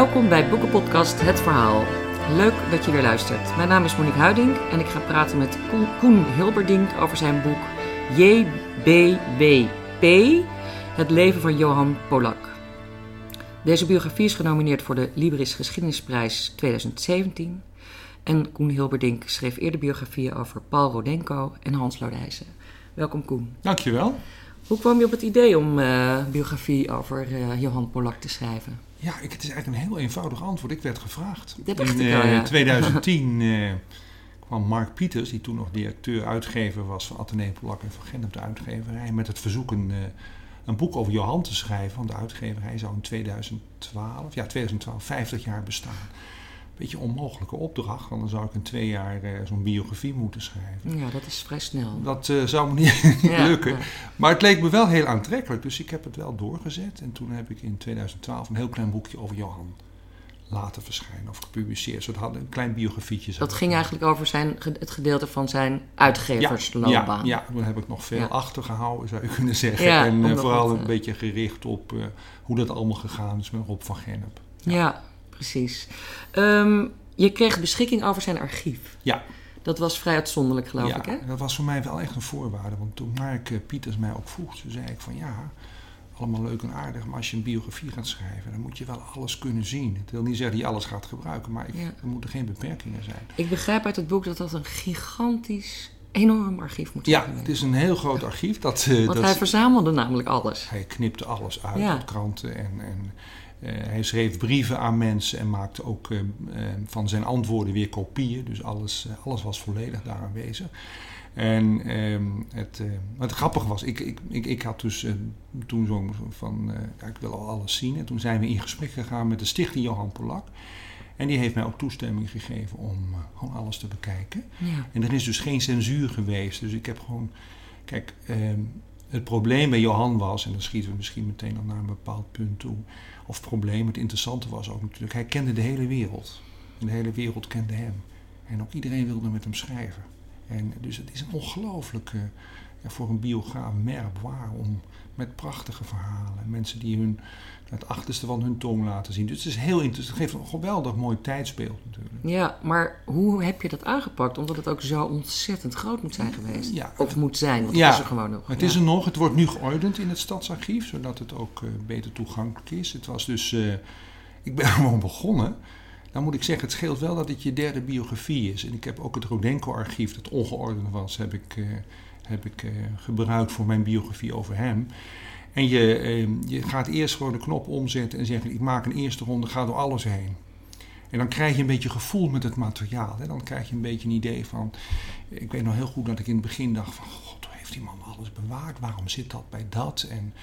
Welkom bij Boekenpodcast Het Verhaal. Leuk dat je weer luistert. Mijn naam is Monique Huiding en ik ga praten met Koen Hilberdink over zijn boek JBWP, Het leven van Johan Polak. Deze biografie is genomineerd voor de Libris Geschiedenisprijs 2017. En Koen Hilberdink schreef eerder biografieën over Paul Rodenko en Hans Lodijzen. Welkom Koen. Dankjewel. Hoe kwam je op het idee om uh, biografie over uh, Johan Polak te schrijven? Ja, ik, het is eigenlijk een heel eenvoudig antwoord. Ik werd gevraagd. Dat in ik al, ja. 2010 uh, kwam Mark Pieters, die toen nog directeur-uitgever was van Atheneum Polak en van Gennep, de uitgeverij, met het verzoek een, een boek over Johan te schrijven. Want de uitgeverij zou in 2012, ja 2012, 50 jaar bestaan. Beetje onmogelijke opdracht, want dan zou ik in twee jaar uh, zo'n biografie moeten schrijven. Ja, dat is vrij snel. Dat uh, zou me niet, ja, lukken. Ja. Maar het leek me wel heel aantrekkelijk, dus ik heb het wel doorgezet. En toen heb ik in 2012 een heel klein boekje over Johan laten verschijnen of gepubliceerd. Had een klein biografietje. Dat ging eigenlijk over zijn, het gedeelte van zijn uitgeversloopbaan. Ja, ja, toen heb ik nog veel achtergehouden, zou je kunnen zeggen. en uh, vooral een beetje gericht op hoe dat allemaal gegaan is met Rob van Gennep. ja precies. Um, je kreeg beschikking over zijn archief. Ja. Dat was vrij uitzonderlijk, geloof ja, ik, hè? dat was voor mij wel echt een voorwaarde. Want toen Mark uh, Pieters mij ook vroeg, toen zei ik van ja, allemaal leuk en aardig, maar als je een biografie gaat schrijven, dan moet je wel alles kunnen zien. Het wil niet zeggen dat je alles gaat gebruiken, maar ik, ja. er moeten geen beperkingen zijn. Ik begrijp uit het boek dat dat een gigantisch enorm archief moet zijn. Ja, het is een heel groot archief. Dat, uh, Want dat hij verzamelde namelijk alles. Hij knipte alles uit, ja. uit kranten en... en hij schreef brieven aan mensen en maakte ook uh, uh, van zijn antwoorden weer kopieën. Dus alles, alles was volledig daar aanwezig. En ehm, het, wat grappig was, ik, ik, ik, ik had dus toen zo van, ik wil al alles zien. En toen zijn we in gesprek gegaan met de stichting Johan Polak. En die heeft mij ook toestemming gegeven om gewoon alles te bekijken. Ja. En er is dus geen censuur geweest. Dus ik heb gewoon, kijk, ehm, het probleem bij Johan was, en dan schieten we misschien meteen al naar een bepaald punt toe, of probleem, het interessante was ook natuurlijk, hij kende de hele wereld. En de hele wereld kende hem. En ook iedereen wilde met hem schrijven. En dus het is een ongelooflijke, ja, voor een biograaf, merkbaar om met prachtige verhalen, mensen die hun, het achterste van hun tong laten zien. Dus het is heel interessant, het geeft een geweldig mooi tijdsbeeld natuurlijk. Ja, maar hoe heb je dat aangepakt? Omdat het ook zo ontzettend groot moet zijn geweest. Ja, of moet zijn, want ja, het is er gewoon nog. Het ja. is er nog, het wordt nu geordend in het stadsarchief, zodat het ook uh, beter toegankelijk is. Het was dus, uh, ik ben gewoon begonnen. Dan moet ik zeggen, het scheelt wel dat het je derde biografie is. En ik heb ook het Rodenko-archief, dat ongeordend was, heb ik, uh, heb ik gebruikt voor mijn biografie over hem. En je, eh, je gaat eerst gewoon de knop omzetten en zeggen: Ik maak een eerste ronde, ga door alles heen. En dan krijg je een beetje gevoel met het materiaal. Hè? Dan krijg je een beetje een idee van. Ik weet nog heel goed dat ik in het begin dacht: van, God, hoe heeft die man alles bewaard? Waarom zit dat bij dat? En,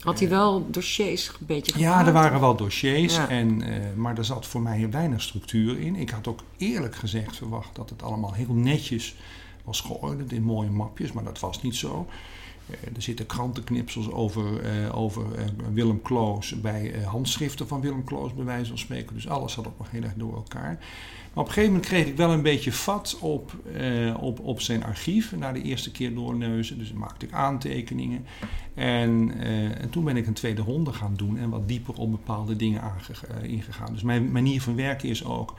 Had hij wel dossiers een beetje? Ja, er waren wel dossiers, Ja. en, uh, maar er zat voor mij weinig structuur in. Ik had ook eerlijk gezegd verwacht dat het allemaal heel netjes was geordend in mooie mapjes, maar dat was niet zo. Uh, er zitten krantenknipsels over, uh, over uh, Willem Kloos bij handschriften van Willem Kloos, bij wijze van spreken. Dus alles zat ook nog heel erg door elkaar. Maar op een gegeven moment kreeg ik wel een beetje vat op, op, op zijn archief. Na de eerste keer doorneuzen, dus maakte ik aantekeningen. En, en, toen ben ik een tweede ronde gaan doen en wat dieper op bepaalde dingen ingegaan. Dus mijn manier van werken is ook: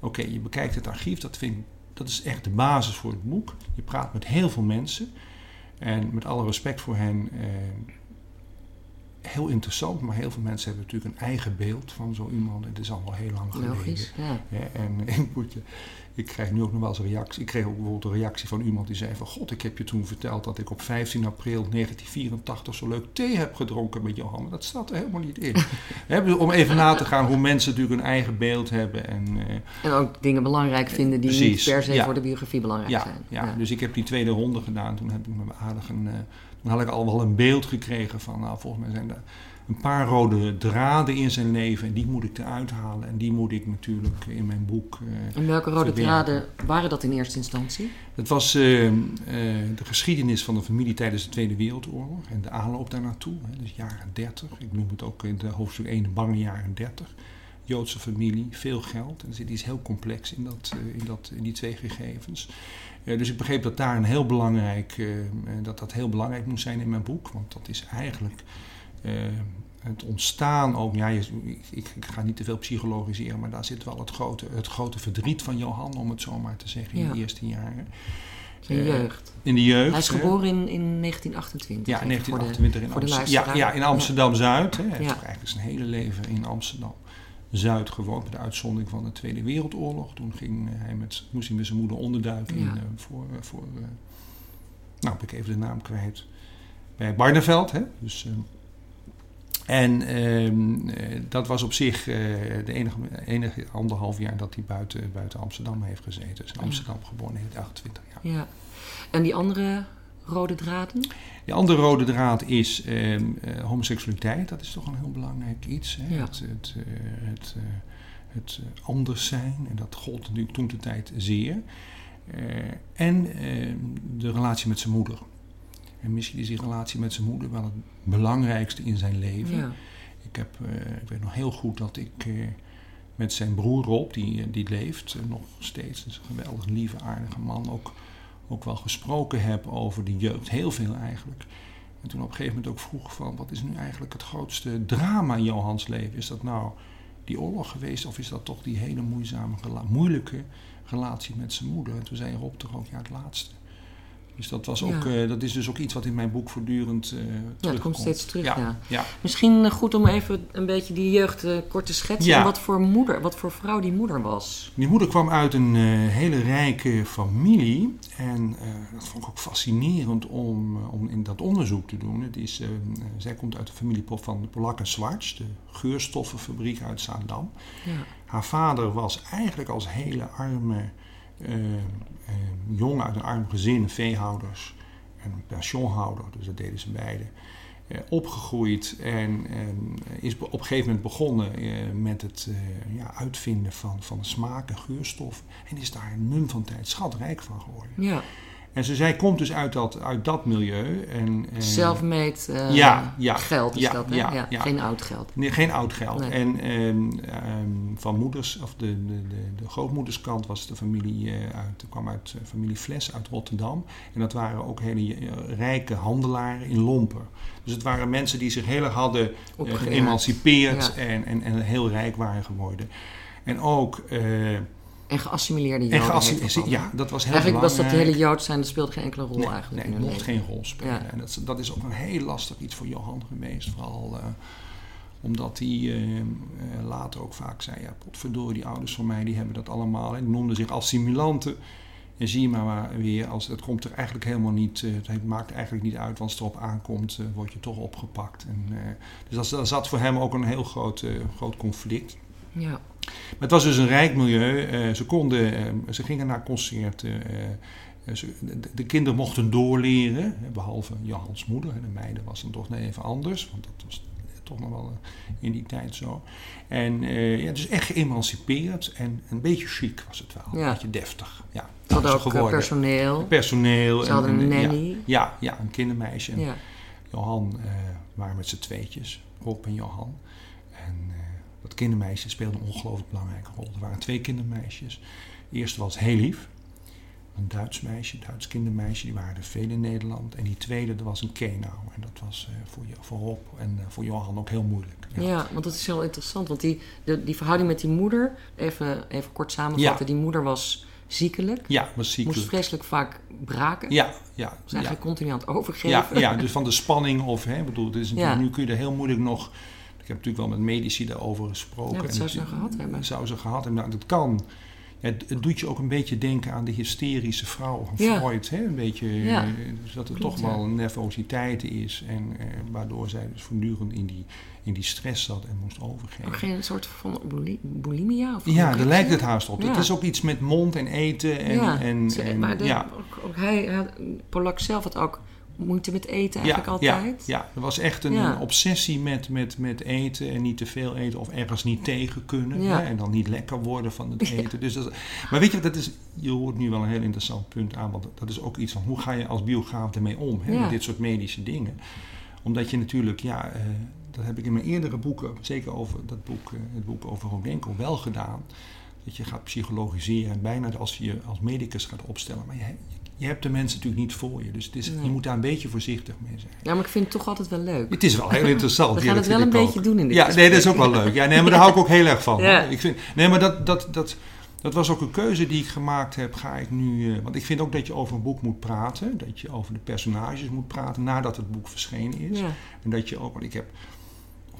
oké, je bekijkt het archief, dat, vind dat is echt de basis voor het boek. Je praat met heel veel mensen. En met alle respect voor hen, eh, heel interessant, maar heel veel mensen hebben natuurlijk een eigen beeld van zo iemand. Het is al wel heel lang geleden. Logisch, ja. Ja, en ik, moet je, ik krijg nu ook nog wel eens een reactie. Ik kreeg ook bijvoorbeeld een reactie van iemand die zei van... God, ik heb je toen verteld dat ik op 15 april 1984 zo leuk thee heb gedronken met Johan. Maar dat staat er helemaal niet in. He, om even na te gaan hoe mensen natuurlijk een eigen beeld hebben. En, uh, en ook dingen belangrijk vinden die precies, niet per se ja. voor de biografie belangrijk ja, zijn. Ja, ja, dus ik heb die tweede ronde gedaan. Toen heb ik me aardig een... Uh, toen had ik al wel een beeld gekregen van... Nou, volgens mij zijn er een paar rode draden in zijn leven. En die moet ik eruit halen. En die moet ik natuurlijk in mijn boek. Uh, en welke rode verwerken. draden waren dat in eerste instantie? Het was uh, uh, de geschiedenis van de familie tijdens de Tweede Wereldoorlog. En de aanloop daar naartoe. Hè, dus jaren 30. Ik noem het ook in de hoofdstuk 1 de bange jaren 30. Joodse familie, veel geld. En er zit iets heel complex in, dat, in, dat, in die twee gegevens. Uh, dus ik begreep dat daar een heel belangrijk, uh, dat dat heel belangrijk moest zijn in mijn boek. Want dat is eigenlijk uh, het ontstaan ook, ja, je, ik, ik, ga niet te veel psychologiseren, maar daar zit wel het grote, het grote verdriet van Johan, om het zo maar te zeggen, in Ja. de eerste jaren. In Eh, jeugd. In de jeugd. Hij is geboren in, in 1928. Ja, in even voor de- 1928 in de Amsterdam. Ja, ja, in Amsterdam-Zuid. hè. Hij heeft eigenlijk zijn hele leven in Amsterdam-Zuid gewoond. Met de uitzondering van de Tweede Wereldoorlog. Toen ging eh, hij met, moest hij met zijn moeder onderduiken in, Ja. eh, voor... eh, voor eh, nou, ik even de naam kwijt. Bij Barneveld. Hè? Dus, eh, en ehm, eh, dat was op zich eh, de enige, enige anderhalf jaar dat hij buiten, buiten Amsterdam heeft gezeten. Dus in Ja. Amsterdam geboren in 28 jaar. Ja. En die andere rode draden? De andere rode draad is ehm, eh, homoseksualiteit. Dat is toch een heel belangrijk iets. Hè? Ja. Het, het, het, het anders zijn. En dat gold natuurlijk toen de tijd zeer. En ehm, de relatie met zijn moeder. En misschien is die relatie met zijn moeder wel het belangrijkste in zijn leven. Ja. Ik, heb, eh, ik weet nog heel goed dat ik eh, met zijn broer Rob, die, eh, die leeft nog steeds, is een geweldig lieve, aardige man, ook, ook wel gesproken heb over de jeugd. Heel veel eigenlijk. En toen op een gegeven moment ook vroeg van, wat is nu eigenlijk het grootste drama in Johans leven? Is dat nou die oorlog geweest of is dat toch die hele moeizame, moeilijke relatie met zijn moeder? En toen zei Rob toch ook, ja het laatste. Dus dat, was ook, Ja. eh, dat is dus ook iets wat in mijn boek voortdurend eh terugkomt. komt steeds terug, ja. ja. Misschien eh, goed om even een beetje die jeugd eh, kort te schetsen. Ja. En wat voor moeder, wat voor vrouw die moeder was. Die moeder kwam uit een hele rijke familie. En dat vond ik ook fascinerend om, om in dat onderzoek te doen. Het is, eh, eh, zij komt uit de familie van Polak en Zwarts, de geurstoffenfabriek uit Zaandam. Ja. Haar vader was eigenlijk als hele arme jongen uit een arm gezin, veehouders en een pensioenhouder, dus dat deden ze beide, eh, opgegroeid en eh, is op een gegeven moment begonnen eh, met het eh, ja, uitvinden van, van smaak en geurstof en is daar een mum van tijd schatrijk van geworden. ja. En ze, zij komt dus uit dat, uit dat milieu. En, Self-made eh, ja, ja, geld is ja, dat, hè? ja. Geen oud geld. Nee, geen oud geld. Nee. En ehm, ehm, van moeders, of de, de, de, de grootmoederskant was de familie eh, uit, kwam uit eh, familie Fles uit Rotterdam. En dat waren ook hele rijke handelaren in lompen. Dus het waren mensen die zich heel erg hadden Opgewerkt. geëmancipeerd en, en, en heel rijk waren geworden. En ook. En geassimileerde en joden. dat ja, dat was heel Eigenlijk was dat belangrijk. hele Jood zijn, dat speelde geen enkele rol Nee, eigenlijk nee, hun mocht geen rol spelen. Ja. En dat, is- dat is ook een heel lastig iets voor Johan geweest. Vooral eh, omdat hij eh, later ook vaak zei... ja, potverdorie, die ouders van mij die hebben dat allemaal. En die noemden zich assimilanten. En zie je maar weer, als, het komt er eigenlijk helemaal niet... het maakt eigenlijk niet uit, want als het erop aankomt... word je toch opgepakt. En, eh, dus dat, dat zat voor hem ook een heel groot, eh, groot conflict. Ja. Maar het was dus een rijk milieu. Eh, ze, konden, eh, ze gingen naar concerten. eh, de, de kinderen mochten doorleren, behalve Johans moeder. De meiden was dan toch net even anders, want dat was toch nog wel in die tijd zo. En ja, dus echt geëmancipeerd en een beetje chic was het wel. Ja. Een beetje deftig. Ja, Ze hadden ook geworden. personeel. Personeel. Ze en- hadden een en, ja, nanny. Ja, ja, een kindermeisje. En Ja. Johan waren met z'n tweetjes, Rob en Johan. En dat kindermeisje speelde een ongelooflijk belangrijke rol. Er waren twee kindermeisjes. De eerste was heel lief. Een Duits meisje, een Duits kindermeisje. Die waren er veel in Nederland. En die tweede, dat was een Kenau. En dat was eh, voor, voor Rob en eh, voor Johan ook heel moeilijk. Ja. want dat is heel interessant. Want die, de, die verhouding met die moeder, even, even kort samenvatten. Die moeder was ziekelijk, Ja, was ziekelijk. moest vreselijk vaak braken. Ja, ja. Was ja. eigenlijk continu aan het overgeven. Ja, ja, dus van de spanning of, hè, bedoel, het is Ja. nu kun je er heel moeilijk nog. Ik heb natuurlijk wel met medici daarover gesproken. Ja, En zou ze gehad hebben? Zou ze gehad hebben? Nou, dat kan. Ja, het, doet je ook een beetje denken aan de hysterische vrouw van Ja. Freud. Hè? Een beetje, Ja. eh, dus dat er Klopt, toch wel een nervositeit is. En eh, waardoor zij dus voortdurend in die, in die stress zat en moest overgeven. Ook geen soort van buli- bulimia? Of Ja, daar lijkt het haast op. Het is ook iets met mond en eten. En, ja, en, en- maar de, ook, ook hij, hij- Polak zelf had ook moeite met eten eigenlijk ja, altijd. Ja, ja, er was echt een, Ja. een obsessie met, met, met eten en niet te veel eten of ergens niet tegen kunnen. Ja. En dan niet lekker worden van het eten. Dus dat, maar weet je, dat is, je hoort nu wel een heel interessant punt aan, want dat is ook iets van hoe ga je als biograaf ermee om, hè, met dit soort medische dingen. Omdat je natuurlijk, ja, eh, dat heb ik in mijn eerdere boeken, zeker over dat boek, eh, het boek over Rodenko, wel gedaan. Dat je gaat psychologiseren en bijna als je je als medicus gaat opstellen. Maar je, je hebt de mensen natuurlijk niet voor je. Dus het is, Nee. je moet daar een beetje voorzichtig mee zijn. Ja, maar ik vind het toch altijd wel leuk. Het is wel heel interessant. We gaan het wel een beetje ook. doen in dit Ja, gesprek. nee, dat is ook wel leuk. Ja, nee, maar daar hou ik ook heel erg van. Ja. Ik vind, nee, maar dat, dat, dat, dat was ook een keuze die ik gemaakt heb. Ga ik nu, eh, want ik vind ook dat je over een boek moet praten. Dat je over de personages moet praten nadat het boek verschenen is. Ja. En dat je ook, want ik heb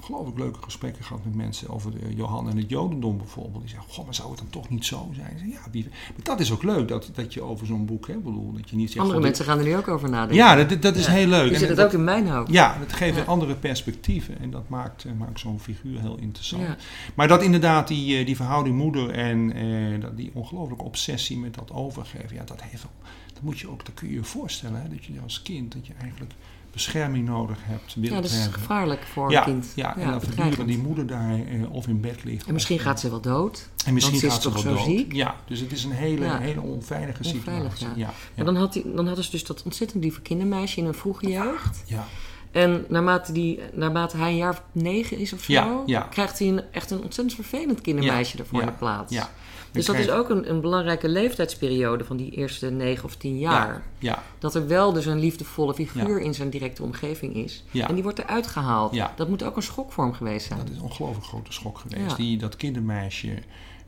ongelooflijk leuke gesprekken gehad met mensen over de Johan en het Jodendom bijvoorbeeld. Die zeggen, goh, maar zou het dan toch niet zo zijn? Zeg, Ja, wie- maar dat is ook leuk, dat, dat je over zo'n boek, hè, bedoel, dat je niet zegt... Andere mensen gaan er nu ook over nadenken. Ja, dat, dat is Ja. heel leuk. En zit het dat- ook in mijn hoofd. ja, dat geeft Ja. andere perspectieven en dat maakt, eh, maakt zo'n figuur heel interessant. Ja. Maar dat inderdaad, die, eh, die verhouding moeder en eh, die ongelooflijke obsessie met dat overgeven, ja, dat heeft dat moet je ook, dat kun je je voorstellen, hè, dat je als kind, dat je eigenlijk bescherming nodig hebt, Ja, dat is gevaarlijk voor ja, een kind. ja, en dan voortdurend die moeder daar eh, of in bed ligt. En misschien of, gaat ze wel dood. en misschien gaat ze toch wel zo dood. ziek? Ja, dus het is een hele, Ja. hele onveilige Onveilig, situatie. ja. Ja, Maar dan, had hij, dan hadden ze dus dat ontzettend lieve kindermeisje in een vroege jeugd. ja. En naarmate, die, naarmate hij een jaar of negen is of zo, krijgt hij een, echt een ontzettend vervelend kindermeisje ervoor in de plaats. ja. Dus dat is ook een, een belangrijke leeftijdsperiode van die eerste negen of tien jaar. Ja, ja, Dat er wel dus een liefdevolle figuur in zijn directe omgeving is. Ja. En die wordt eruit gehaald. Ja. Dat moet ook een schok voor hem geweest zijn. Dat is een ongelooflijk grote schok geweest. Die, dat kindermeisje,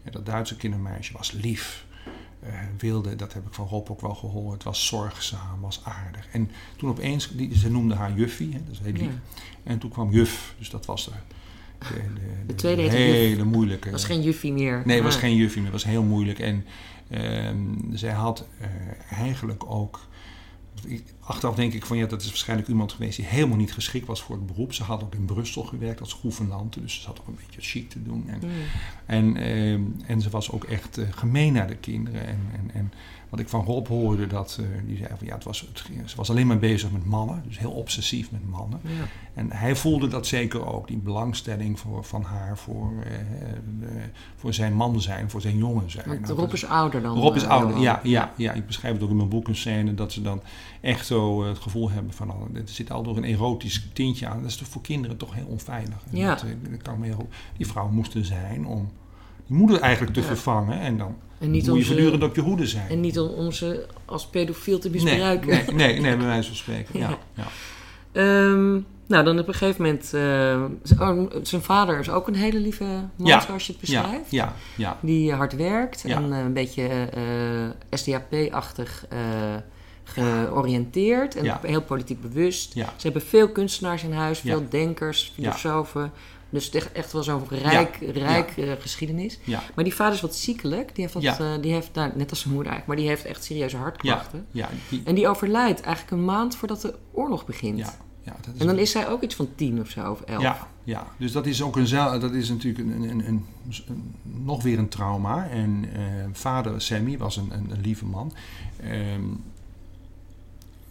eh, dat Duitse kindermeisje, was lief. eh, wilde, dat heb ik van Rob ook wel gehoord, was zorgzaam, was aardig. En toen opeens, die, ze noemde haar juffie, hè, dat is heel lief. En toen kwam juf, dus dat was de, de, de, de tweede heette hele moeilijke. Was geen juffie meer. Nee, het was Ah. geen juffie meer, het was heel moeilijk. En ehm, zij had eh, eigenlijk ook. Achteraf denk ik van ja, dat is waarschijnlijk iemand geweest die helemaal niet geschikt was voor het beroep. Ze had ook in Brussel gewerkt als gouvernante, dus ze zat ook een beetje chic te doen. En, Mm. en, ehm, en ze was ook echt eh, gemeen naar de kinderen. En, en, en wat ik van Rob hoorde, dat, eh, die zei van ja, het was, het, ze was alleen maar bezig met mannen, dus heel obsessief met mannen. Ja. En hij voelde dat zeker ook, die belangstelling voor, van haar voor, eh, voor zijn man zijn, voor zijn jongen zijn. Nou, Rob is ouder dan Rob is ouder, ja, ja, ja. Ik beschrijf het ook in mijn boek een scène dat ze dan echt zo eh, het gevoel hebben van, oh, er zit al door een erotisch tintje aan. Dat is toch voor kinderen toch heel onveilig. Ja. Dat, eh, dat kan heel, die vrouw moest er zijn om die moeder eigenlijk te Ja. vervangen. En dan En niet, moet om je voortdurend op je hoede zijn. en niet om, om ze als pedofiel te misbruiken. nee, nee, nee, bij wijze van spreken. Ja, Ja. Ehm, nou, dan op een gegeven moment... eh, oh, zijn vader is ook een hele lieve man, Ja. zoals je het beschrijft. ja, ja. Die hard werkt en een beetje SDAP-achtig georiënteerd. En Ja. heel politiek bewust. Ja. Ze hebben veel kunstenaars in huis, veel denkers, filosofen. Dus echt, wel zo'n rijk, rijk eh, geschiedenis. Ja. Maar die vader is wat ziekelijk. Die heeft, wat, eh, die heeft nou, net als zijn moeder eigenlijk, maar die heeft echt serieuze hartklachten. die- En die overlijdt eigenlijk een maand voordat de oorlog begint. ja, ja, dat is En dan is zij ook iets van tien of zo, of elf. Ja, ja, dus dat is ook een, dat is natuurlijk een, een, een, een- nog weer een trauma. En eh, vader Sammy was een, een, een lieve man. Ehm,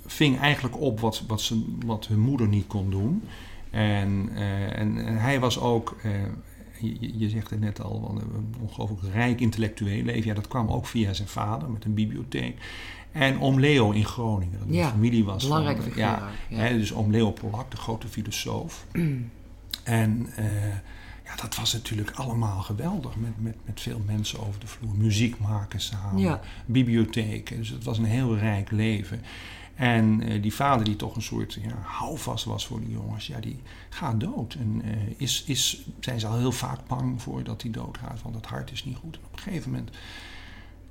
ving eigenlijk op wat, wat, zijn, wat hun moeder niet kon doen. En, eh, en, en hij was ook, eh, je, je zegt het net al, wel een ongelooflijk rijk intellectueel leven. Ja, dat kwam ook via zijn vader met een bibliotheek. En oom Leo in Groningen, dat een Ja, familie was. van- Belangrijke figuur. ja, ja. Hè, dus oom Leo Polak, de grote filosoof. en eh, ja, dat was natuurlijk allemaal geweldig. Met, met, met veel mensen over de vloer. Muziek maken samen. Ja. Bibliotheken. Dus het was een heel rijk leven. En eh, die vader die toch een soort ja, houvast was voor die jongens. Ja, die gaat dood. En eh, is, is, zijn ze al heel vaak bang voor dat hij doodgaat. Want het hart is niet goed. En op een gegeven moment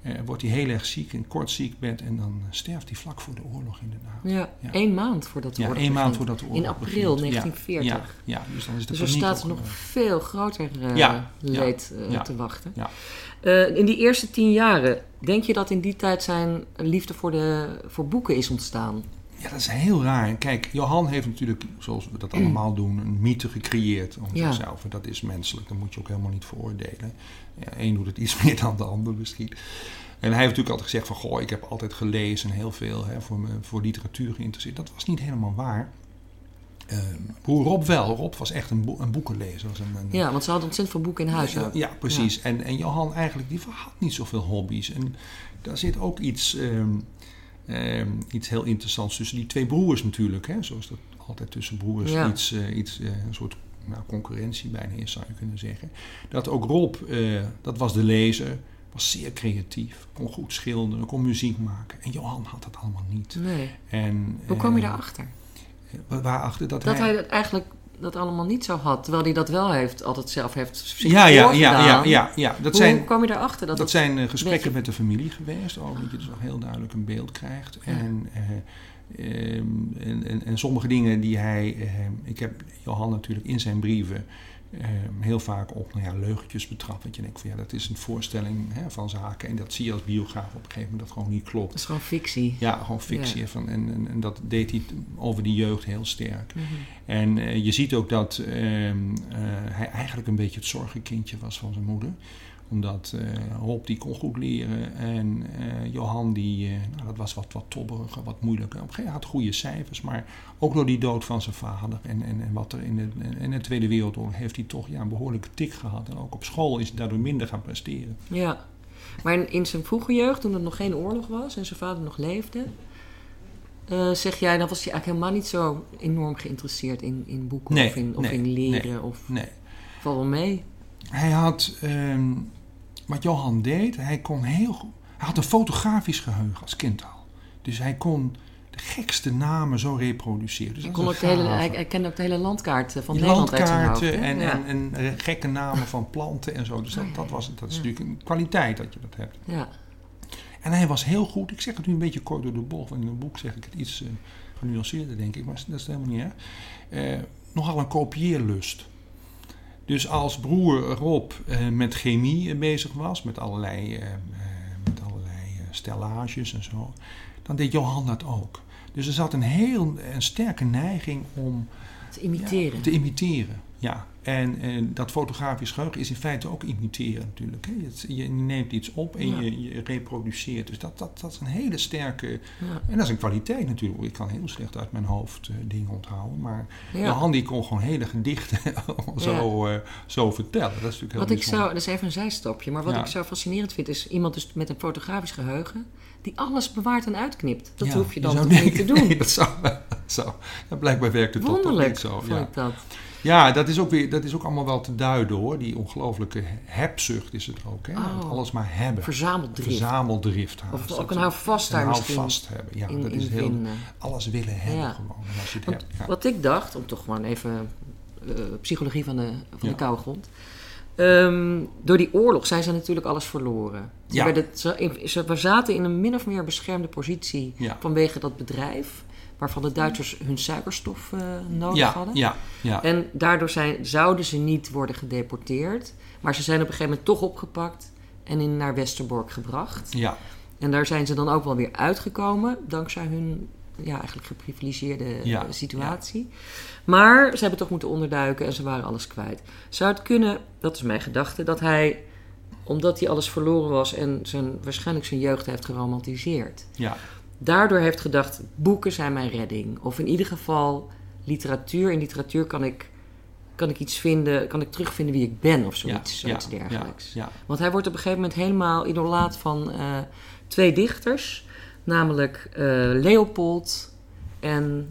eh, wordt hij heel erg ziek. In kort ziekbed. En dan sterft hij vlak voor de oorlog inderdaad. Ja, Ja. één maand voordat de Ja, oorlog één maand voordat de oorlog In april begint. Ja, 1940. Ja, ja, dus dan is de Dus er staat nog eh, veel groter eh, Ja, leed eh, te wachten. ja. Eh, in die eerste tien jaren, denk je dat in die tijd zijn liefde voor, de, voor boeken is ontstaan? Ja, dat is heel raar. Kijk, Johan heeft natuurlijk, zoals we dat allemaal doen, een mythe gecreëerd om Ja. zichzelf. En dat is menselijk, dat moet je ook helemaal niet veroordelen. Ja, Eén doet het iets meer dan de ander misschien. En hij heeft natuurlijk altijd gezegd van, goh, ik heb altijd gelezen en heel veel hè, voor, me, voor literatuur geïnteresseerd. Dat was niet helemaal waar. Ehm broer Rob wel. Rob was echt een, een boekenlezer. Een, een- Ja, want ze hadden ontzettend veel boeken in huis. ja, ja, precies. En, en Johan eigenlijk, die had niet zoveel hobby's. En daar zit ook iets, ehm, iets heel interessants tussen die twee broers natuurlijk. Hè? Zoals dat altijd tussen broers Ja. iets, eh, iets eh, een soort nou, concurrentie bijna is, zou je kunnen zeggen. Dat ook Rob, eh, dat was de lezer. was zeer creatief, kon goed schilderen, kon muziek maken. En Johan had dat allemaal niet. Nee. En, Hoe kwam je daarachter? Waarachter dat, Dat hij... hij eigenlijk dat allemaal niet zo had, terwijl hij dat wel heeft, altijd zelf heeft zich ja, ja, ja, ja, ja, ja. Dat Hoe zijn, kwam je daarachter? Dat, dat zijn eh, gesprekken beetje- met de familie geweest. Ook dat je dus nog heel duidelijk een beeld krijgt. Ja. En, eh, ehm, en, en, en sommige dingen die hij... eh, ik heb Johan natuurlijk in zijn brieven heel vaak op nou ja, leugentjes betrapt. Dat je denkt van ja, dat is een voorstelling hè, van zaken. En dat zie je als biograaf op een gegeven moment dat gewoon niet klopt. Dat is gewoon fictie. Ja, gewoon fictie. Ja. Van, en, en, en dat deed hij over die jeugd heel sterk. Mhm. En eh, je ziet ook dat ehm, eh, hij eigenlijk een beetje het zorgenkindje was van zijn moeder. Omdat eh Rob die kon goed leren en eh, Johan die, eh, nou, dat was wat, wat tobberiger, wat moeilijker. Op een gegeven moment had goede cijfers, maar ook door die dood van zijn vader en, en, en wat er in de, in de Tweede Wereldoorlog heeft hij toch ja, een behoorlijke tik gehad. En ook op school is hij daardoor minder gaan presteren. Ja. Maar in, zijn vroege jeugd, toen er nog geen oorlog was en zijn vader nog leefde, zeg jij, dan was hij eigenlijk helemaal niet zo enorm geïnteresseerd in, in boeken Nee, of, in, of nee, in leren. Of Nee, val wel mee. Hij had, ehm, wat Johan deed, hij kon heel goed, hij had een fotografisch geheugen als kind al. Dus hij kon de gekste namen zo reproduceren. Dus Hij, kon ook de hele, hij, hij kende ook de hele landkaart eh, van Nederland uit zijn hoofd. landkaarten hè? en, ja. en, en gekke namen van planten en zo. Dus dat, dat, was, dat is Ja. natuurlijk een kwaliteit dat je dat hebt. ja. En hij was heel goed, ik zeg het nu een beetje kort door de bocht, want in een boek zeg ik het iets eh, genuanceerder denk ik, maar dat is helemaal niet erg. Eh, nogal een kopieerlust. Dus als broer Rob eh, met chemie eh, bezig was, met allerlei, eh, met allerlei stellages en zo, dan deed Johan dat ook. Dus er zat een heel een sterke neiging om Te imiteren. ja, te imiteren. Ja, en eh, dat fotografisch geheugen is in feite ook imiteren natuurlijk. Hè. Je neemt iets op en Ja. je, je reproduceert. Dus dat, dat, dat is een hele sterke... Ja. En dat is een kwaliteit natuurlijk. Ik kan heel slecht uit mijn hoofd eh, dingen onthouden. Maar Ja. Johan die kon gewoon hele gedichten zo, eh, zo vertellen. Dat is natuurlijk heel Wat ik bijzonder. zo, dat is even een zijstapje, maar wat ik zo fascinerend vind, is iemand dus met een fotografisch geheugen die alles bewaart en uitknipt. Dat hoef je dan zou toch niet te doen. Nee, dat zou, zou. Ja, blijkbaar werkt het toch, niet zo. vond Ja. ik dat. Ja, dat is, ook weer, dat is ook allemaal wel te duiden hoor. Die ongelooflijke hebzucht is het ook. Hè? Oh. Alles maar hebben. Verzameldrift. Verzameldrift haast. Of ook een houvast daar misschien houvast hebben. Ja, in, dat is heel... vinden. Alles willen hebben Ja. gewoon. Als je het Want hebt. Ja. Wat ik dacht, om toch gewoon even eh, psychologie van de, van de koude grond. Ehm, door die oorlog zijn ze natuurlijk alles verloren. Ze, werden, ze, ze zaten in een min of meer beschermde positie vanwege dat bedrijf, waarvan de Duitsers hun suikerstof eh, nodig Ja, hadden. ja, ja. En daardoor zijn, zouden ze niet worden gedeporteerd, maar ze zijn op een gegeven moment toch opgepakt en in, naar Westerbork gebracht. ja. En daar zijn ze dan ook wel weer uitgekomen, dankzij hun ja, eigenlijk geprivilegeerde Ja, eh, situatie. Maar ze hebben toch moeten onderduiken en ze waren alles kwijt. Zou het kunnen, dat is mijn gedachte, dat hij, omdat hij alles verloren was en zijn, waarschijnlijk zijn jeugd heeft geromantiseerd, ja. Daardoor heeft gedacht: boeken zijn mijn redding. Of in ieder geval literatuur. In literatuur kan ik, kan ik iets vinden, kan ik terugvinden wie ik ben of zoiets, ja, zoiets ja, dergelijks. Ja, Want hij wordt op een gegeven moment helemaal idolaat van eh, twee dichters, namelijk eh, Leopold en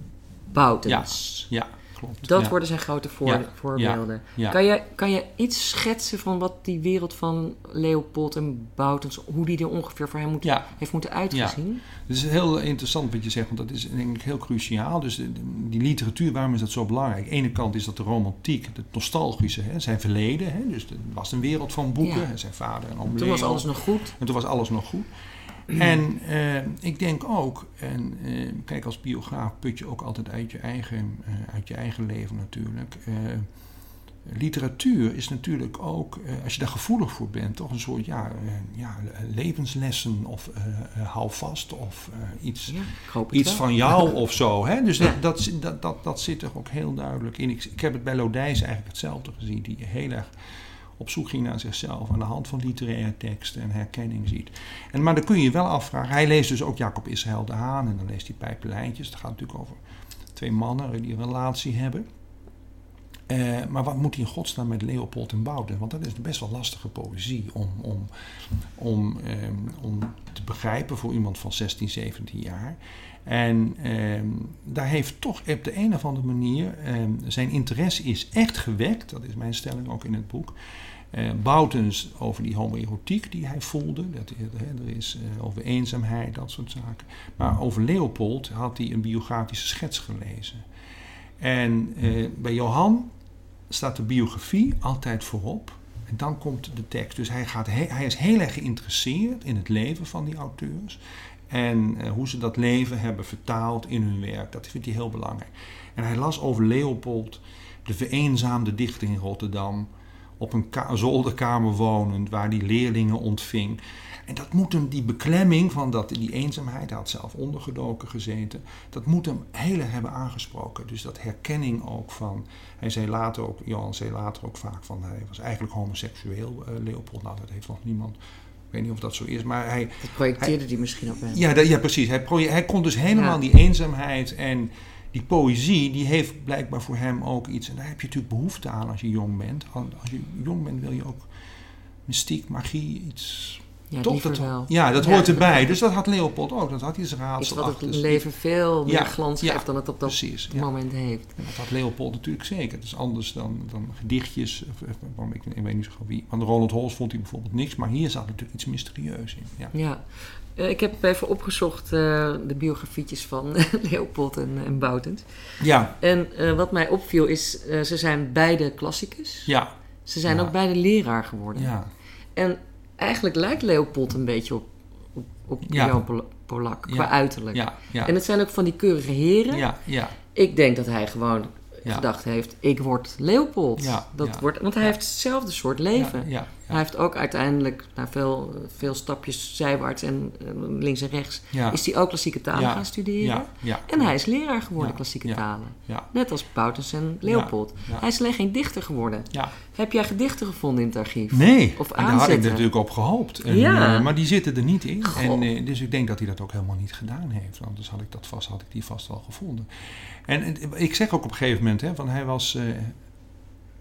Boutens. ja, klopt. Dat ja. worden zijn grote voor- Ja, voorbeelden. ja. Kan, je, kan je iets schetsen van wat die wereld van Leopold en Boutens, hoe die er ongeveer voor hem moet, heeft moeten uitgezien? Het is heel interessant wat je zegt, want dat is denk ik heel cruciaal. Dus die literatuur, waarom is dat zo belangrijk? Aan de ene kant is dat de romantiek, het nostalgische, hè, zijn verleden. Hè, dus er was een wereld van boeken. Hè, Zijn vader en oom Toen was alles nog goed. En toen was alles nog goed. En eh, ik denk ook, en eh, kijk als biograaf put je ook altijd uit je eigen, eh, uit je eigen leven natuurlijk. Literatuur is natuurlijk ook, als je daar gevoelig voor bent, toch een soort ja, ja, levenslessen of hou vast of iets, Ja, iets wel. van jou of zo. Hè? Dus dat, dat, dat, dat zit er ook heel duidelijk in. Ik, ik heb het bij Lodijs eigenlijk hetzelfde gezien, die heel erg op zoek ging naar zichzelf aan de hand van literaire teksten en herkenning ziet. En, maar dan kun je je wel afvragen, hij leest dus ook Jacob Israël de Haan en dan leest hij Pijpelijntjes. Het gaat natuurlijk over twee mannen die een relatie hebben. Eh, maar wat moet hij in godsnaam met Leopold en Bouten? Want dat is best wel lastige poëzie om, om, om, ehm, om te begrijpen voor iemand van 16, 17 jaar. En ehm, daar heeft toch op de een of andere manier ehm, zijn interesse is echt gewekt. Dat is mijn stelling ook in het boek. Uh, Boutens over die homoerotiek die hij voelde. Dat, er is uh, over eenzaamheid, dat soort zaken. Maar over Leopold had hij een biografische schets gelezen. En uh, bij Johan staat de biografie altijd voorop. En dan komt de tekst. Dus hij, gaat hij is heel erg geïnteresseerd in het leven van die auteurs. En uh, hoe ze dat leven hebben vertaald in hun werk. Dat vindt hij heel belangrijk. En hij las over Leopold, de vereenzaamde dichter in Rotterdam. Op een zolderkamer wonend, waar hij leerlingen ontving. En dat moet hem, die beklemming van dat, die eenzaamheid, hij had zelf ondergedoken gezeten, dat moet hem heel erg hebben aangesproken. Dus dat herkenning ook van, hij zei later ook, Johan zei later ook vaak van, hij was eigenlijk homoseksueel, uh, Leopold. Nou, dat heeft nog niemand weet niet of dat zo is, maar hij... Dat projecteerde hij, misschien op hem. Ja, dat, ja precies. Hij, hij kon dus helemaal ja. die eenzaamheid en die poëzie, die heeft blijkbaar voor hem ook iets... En daar heb je natuurlijk behoefte aan als je jong bent. Als je jong bent wil je ook mystiek, magie, iets ja, Toch, dat, wel. Ja, dat hoort erbij. Dus dat had Leopold ook. Dat had hij zijn raadsel dat het leven veel meer glans geeft dan het op dat precies, moment heeft. En dat had Leopold natuurlijk zeker. Dat is anders dan, dan gedichtjes. Ik, ik weet niet zo goed wie. Van Ronald Holst vond hij bijvoorbeeld niks. Maar hier zat natuurlijk iets mysterieus in. Ja. ja. Uh, ik heb even opgezocht uh, de biografietjes van Leopold en, en Boutens. Ja. En uh, wat mij opviel is, ze zijn beide klassicus. Ja. Ze zijn ook beide leraar geworden. Ja. En eigenlijk lijkt Leopold een beetje op, op, op Ja. Jan Pol- Polak, qua uiterlijk. En het zijn ook van die keurige heren. ja, ja, Ik denk dat hij gewoon Ja. gedacht heeft, ik word Leopold. Ja, Dat ja. Wordt, want hij heeft hetzelfde soort leven. Hij heeft ook uiteindelijk, na veel, veel stapjes zijwaarts en eh, links en rechts, is hij ook klassieke talen gaan studeren. En hij is leraar geworden, klassieke talen. Net als Boutens en Leopold. Hij is alleen geen dichter geworden. Heb jij gedichten gevonden in het archief? Nee, Of en daar had ik natuurlijk op gehoopt. En, eh, maar die zitten er niet in. Goh. En, eh, dus ik denk dat hij dat ook helemaal niet gedaan heeft. Anders had ik, dat vast, had ik die vast wel gevonden. En, en ik zeg ook op een gegeven moment, van hij was... eh,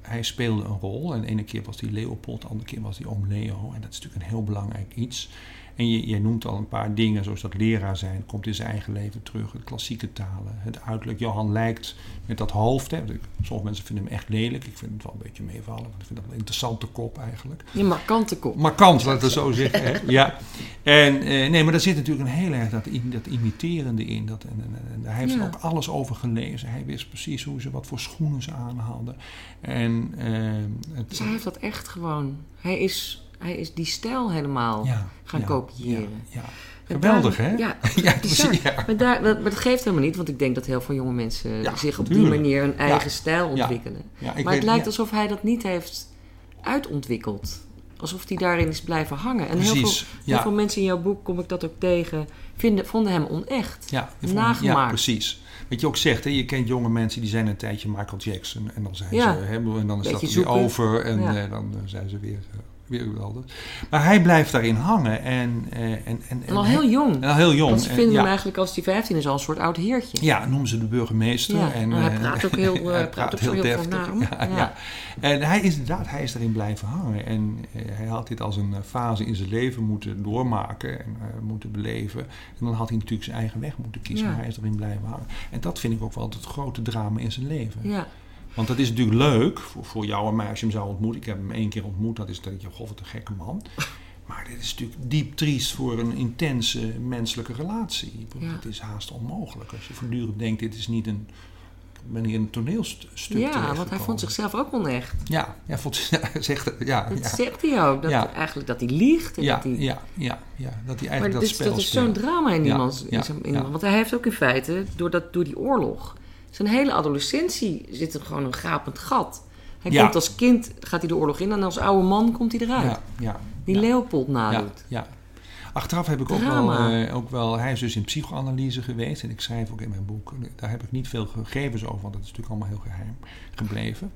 hij speelde een rol. En de ene keer was hij Leopold, de andere keer was hij oom Leo. En dat is natuurlijk een heel belangrijk iets. En je, je noemt al een paar dingen, zoals dat leraar zijn, komt in zijn eigen leven terug. De klassieke talen, het uiterlijk. Johan lijkt met dat hoofd. Hè. Sommige mensen vinden hem echt lelijk. Ik vind het wel een beetje meevallen. want Ik vind dat een interessante kop eigenlijk. Je markante kop. Markant, laten we zo zeggen. Hè? Ja. En, eh, nee, maar daar zit natuurlijk een heel erg dat, dat imiterende in. Dat, en, en, en daar heeft Ja. ook alles over gelezen. Hij wist precies hoe ze, wat voor schoenen ze aan hadden. En eh, het, Dus hij heeft dat echt gewoon. Hij is, hij is die stijl helemaal ja, gaan ja, kopiëren. Ja, Geweldig, daar- hè? Ja, precies. Maar, daar, dat, maar dat geeft helemaal niet, want ik denk dat heel veel jonge mensen zich op die manier een eigen stijl ontwikkelen. Maar het lijkt alsof hij dat niet heeft uitontwikkeld. Alsof hij daarin is blijven hangen. En heel veel, Precies, heel veel mensen in jouw boek, kom ik dat ook tegen, vinden, vonden hem onecht. Ja, nagemaakt. Ja, precies. Wat je ook zegt, hè, je kent jonge mensen die zijn een tijdje Michael Jackson. En dan zijn Ja. ze, hè, en dan is dat weer over. En Ja. eh, dan eh, zijn ze weer, eh, weer geweldig. Maar hij blijft daarin hangen. En, eh, en, en, En al heel jong. en al heel jong. Want ze En, vinden ja. hem eigenlijk als hij 15 is al een soort oud heertje. Ja, noemen ze de burgemeester. Ja, en, maar hij eh, praat ook heel, eh, hij praat ook zo heel voornaam. Ja, Ja. ja. En hij is inderdaad, hij is erin blijven hangen. En hij had dit als een fase in zijn leven moeten doormaken en moeten beleven. En dan had hij natuurlijk zijn eigen weg moeten kiezen. Maar hij is erin blijven hangen. En dat vind ik ook wel het grote drama in zijn leven. Ja. Want dat is natuurlijk leuk voor, voor jou en mij als je hem zou ontmoeten. Ik heb hem één keer ontmoet, dat is dat je, god wat een gekke man. Maar dit is natuurlijk diep triest voor een intense menselijke relatie. Ja. Het is haast onmogelijk als je voortdurend denkt, dit is niet een... Ik ben hier in een toneelstuk Ja, want hij vond zichzelf ook onecht. Ja, ja, vond, ja, zegt, ja, Dat ja, zegt hij ook. Dat Ja. Eigenlijk dat hij liegt. En ja, dat hij, ja, ja, ja, dat hij maar eigenlijk dit, dat is- spel dat is zo'n drama in zijn- ja. Want hij heeft ook in feite, door, dat, door die oorlog... Zijn hele adolescentie zit er gewoon een gapend gat. Hij Ja. komt als kind, gaat hij de oorlog in... en als oude man komt hij eruit. Ja, ja, Die. Leopold nadoet. ja. Achteraf heb ik ook wel, eh, ook wel... Hij is dus in psychoanalyse geweest. En ik schrijf ook in mijn boek... Daar heb ik niet veel gegevens over. Want dat is natuurlijk allemaal heel geheim gebleven.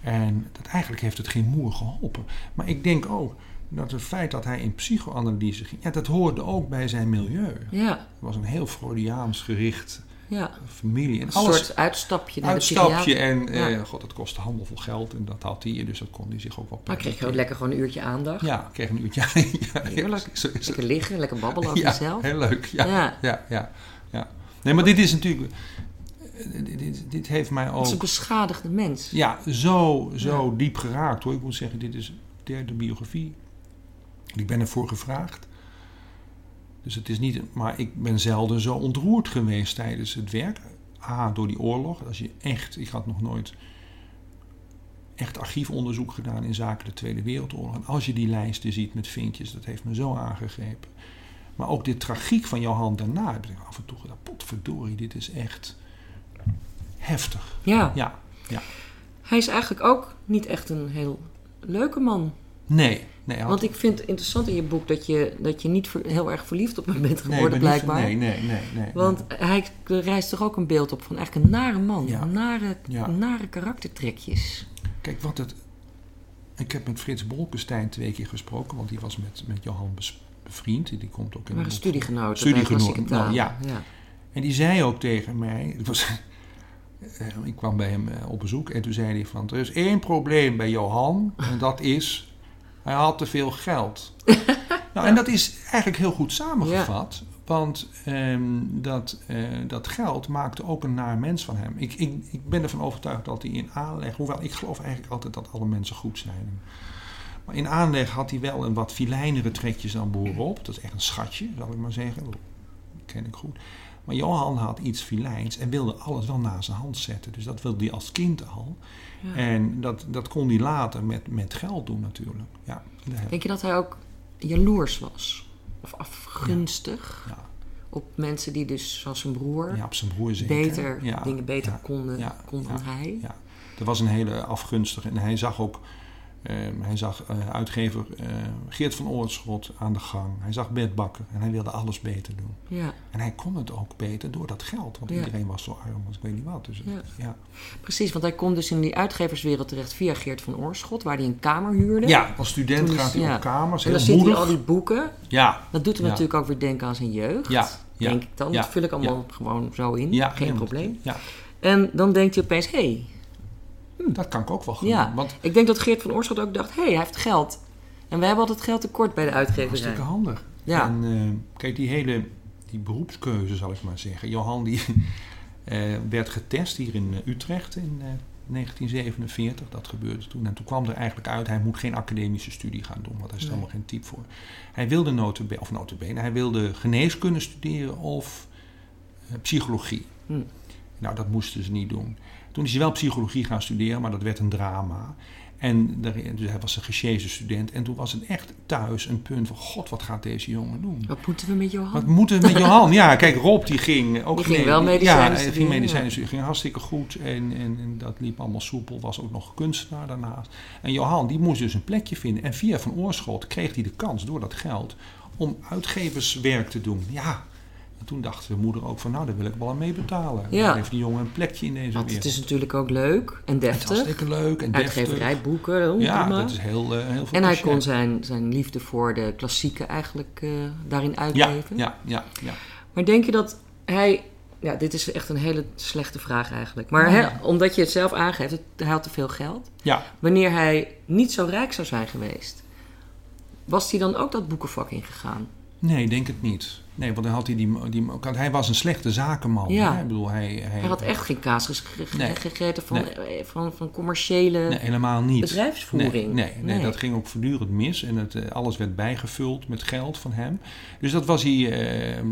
En dat eigenlijk heeft het geen moer geholpen. Maar ik denk ook dat het feit dat hij in psychoanalyse ging... Ja, dat hoorde ook bij zijn milieu. Ja, Het was een heel Freudiaans gericht ja. familie. En Een alles soort uitstapje naar uitstapje. de En Ja. eh, god, dat kostte handelvol geld. En dat had hij. Dus dat kon hij zich ook wel Maar kreeg je ook lekker gewoon een uurtje aandacht. Ja, kreeg een uurtje. ja, Heerlijk. Zo. Lekker liggen, lekker babbelen over jezelf. heel leuk. Ja, Ja. ja. Ja, Nee, maar dit is natuurlijk... eh, Dit, dit, dit heeft mij Het is een ook beschadigde mens. ja, zo, zo diep geraakt hoor. Ik moet zeggen, dit is, derde biografie. Ik ben ervoor gevraagd. Dus het is niet, maar ik ben zelden zo ontroerd geweest tijdens het werk. A, door die oorlog. Als je echt, ik had nog nooit echt archiefonderzoek gedaan in zaken de Tweede Wereldoorlog. En als je die lijsten ziet met vinkjes, dat heeft me zo aangegrepen. Maar ook de tragiek van Johan daarna, heb ik af en toe gedacht, potverdorie, dit is echt heftig. Ja. Ja, ja. Hij is eigenlijk ook niet echt een heel leuke man. Nee, nee. Want ik vind het interessant in je boek dat je, dat je niet heel erg verliefd op hem bent nee, geworden, niet- blijkbaar. Nee, nee, nee. nee Want hij rijst toch ook een beeld op van eigenlijk een nare man. Ja. Nare, Ja. nare karaktertrekjes. Kijk, wat het. Ik heb met Frits Bolkestein twee keer gesproken, want die was met, met Johan bevriend. Die komt ook in Maar een boek. studiegenoot. Studiegenoot, nou, ja. ja. En die zei ook tegen mij. Het was, eh, ik kwam bij hem eh, op bezoek en toen zei hij: van, Er is één probleem bij Johan, en dat is. Hij had te veel geld. nou, en dat is eigenlijk heel goed samengevat. Want ehm, dat, eh, dat geld maakte ook een naar mens van hem. Ik, ik, ik ben ervan overtuigd dat hij in aanleg, hoewel ik geloof eigenlijk altijd dat alle mensen goed zijn. Maar in aanleg had hij wel een wat filijnere trekjes dan boerenop. Dat is echt een schatje, zal ik maar zeggen. Dat ken ik goed. Maar Johan had iets filijns en wilde alles wel naar zijn hand zetten. Dus dat wilde hij als kind al. Ja. En dat, dat kon hij later met, met geld doen natuurlijk. Ja, Denk je dat hij ook jaloers was? Of afgunstig? ja, Op mensen die dus, zoals zijn broer, ja, op zijn broer zeker. beter, dingen beter konden kon dan hij? ja. Er was een hele afgunstige. En hij zag ook. Ehm, hij zag eh, uitgever eh, Geert van Oorschot aan de gang. Hij zag Bert Bakker. En hij wilde alles beter doen. Ja, En hij kon het ook beter door dat geld. Want Ja. iedereen was zo arm als ik weet niet wat. Dus het- Ja. ja. precies. Want hij komt dus in die uitgeverswereld terecht via Geert van Oorschot, waar hij een kamer huurde. ja, als student is- gaat hij ja. op kamers. En dan ziet hij al die boeken. Ja, Dat doet hem natuurlijk ook weer denken aan zijn jeugd. Ja, Denk ik dan. dat vul ik allemaal gewoon zo in. ja, Geen probleem. Ja, En dan denkt hij opeens, hé, hey, Hm, dat kan ik ook wel goed Ja. doen. Want ik denk dat Geert van Oorschot ook dacht, hé, hey, hij heeft geld. En wij hebben altijd geld tekort bij de uitgeverij. hartstikke handig. Ja. En eh, kijk, die hele die beroepskeuze zal ik maar zeggen. Johan die eh, werd getest hier in eh, Utrecht in eh, 1947. Dat gebeurde toen. En toen kwam er eigenlijk uit, hij moet geen academische studie gaan doen. Want daar is Nee. helemaal geen type voor. Hij wilde notabene, of notabene, hij wilde geneeskunde studeren of psychologie. Hm. Nou, dat moesten ze niet doen. Toen is hij wel psychologie gaan studeren, maar dat werd een drama. En dus hij was een gesjezen student. En toen was het echt thuis een punt van... God, wat gaat deze jongen doen? Wat moeten we met Johan? Wat moeten we met Johan? Ja, kijk, Rob die ging ook... Die ging wel medicijnen Ja, hij ging medicijnen studeren. ging hartstikke goed. En, en, en dat liep allemaal soepel. Was ook nog kunstenaar daarnaast. En Johan, die moest dus een plekje vinden. En via Van Oorschot kreeg hij de kans, door dat geld... om uitgeverswerk te doen. Ja, en toen dacht de moeder ook van... nou, daar wil ik wel aan mee betalen. Ja. Dan heeft die jongen een plekje in deze Want wereld. het is natuurlijk ook leuk en Het is deftig. hartstikke leuk en deftig. Uitgeverij, boeken, oh, Ja, prima. dat is heel, eh, heel veel En hij kon zijn, zijn liefde voor de klassieke eigenlijk eh, daarin uitleven. ja, ja, ja. Maar denk je dat hij... Ja, dit is echt een hele slechte vraag eigenlijk. Maar Ja. hè, omdat je het zelf aangeeft, het- hij had te veel geld. Ja, Wanneer hij niet zo rijk zou zijn geweest, was hij dan ook dat boekenvak ingegaan? nee, denk het niet. Nee, want dan had hij die, die hij was een slechte zakenman. Ja. Hè? Ik bedoel, hij, hij, Hij had echt geen kaas Nee. gegeten van, Nee. eh, van, van commerciële Nee, helemaal niet. bedrijfsvoering. Nee, nee, dat ging ook voortdurend mis. En het, eh, alles werd bijgevuld met geld van hem. Dus dat was hij... eh,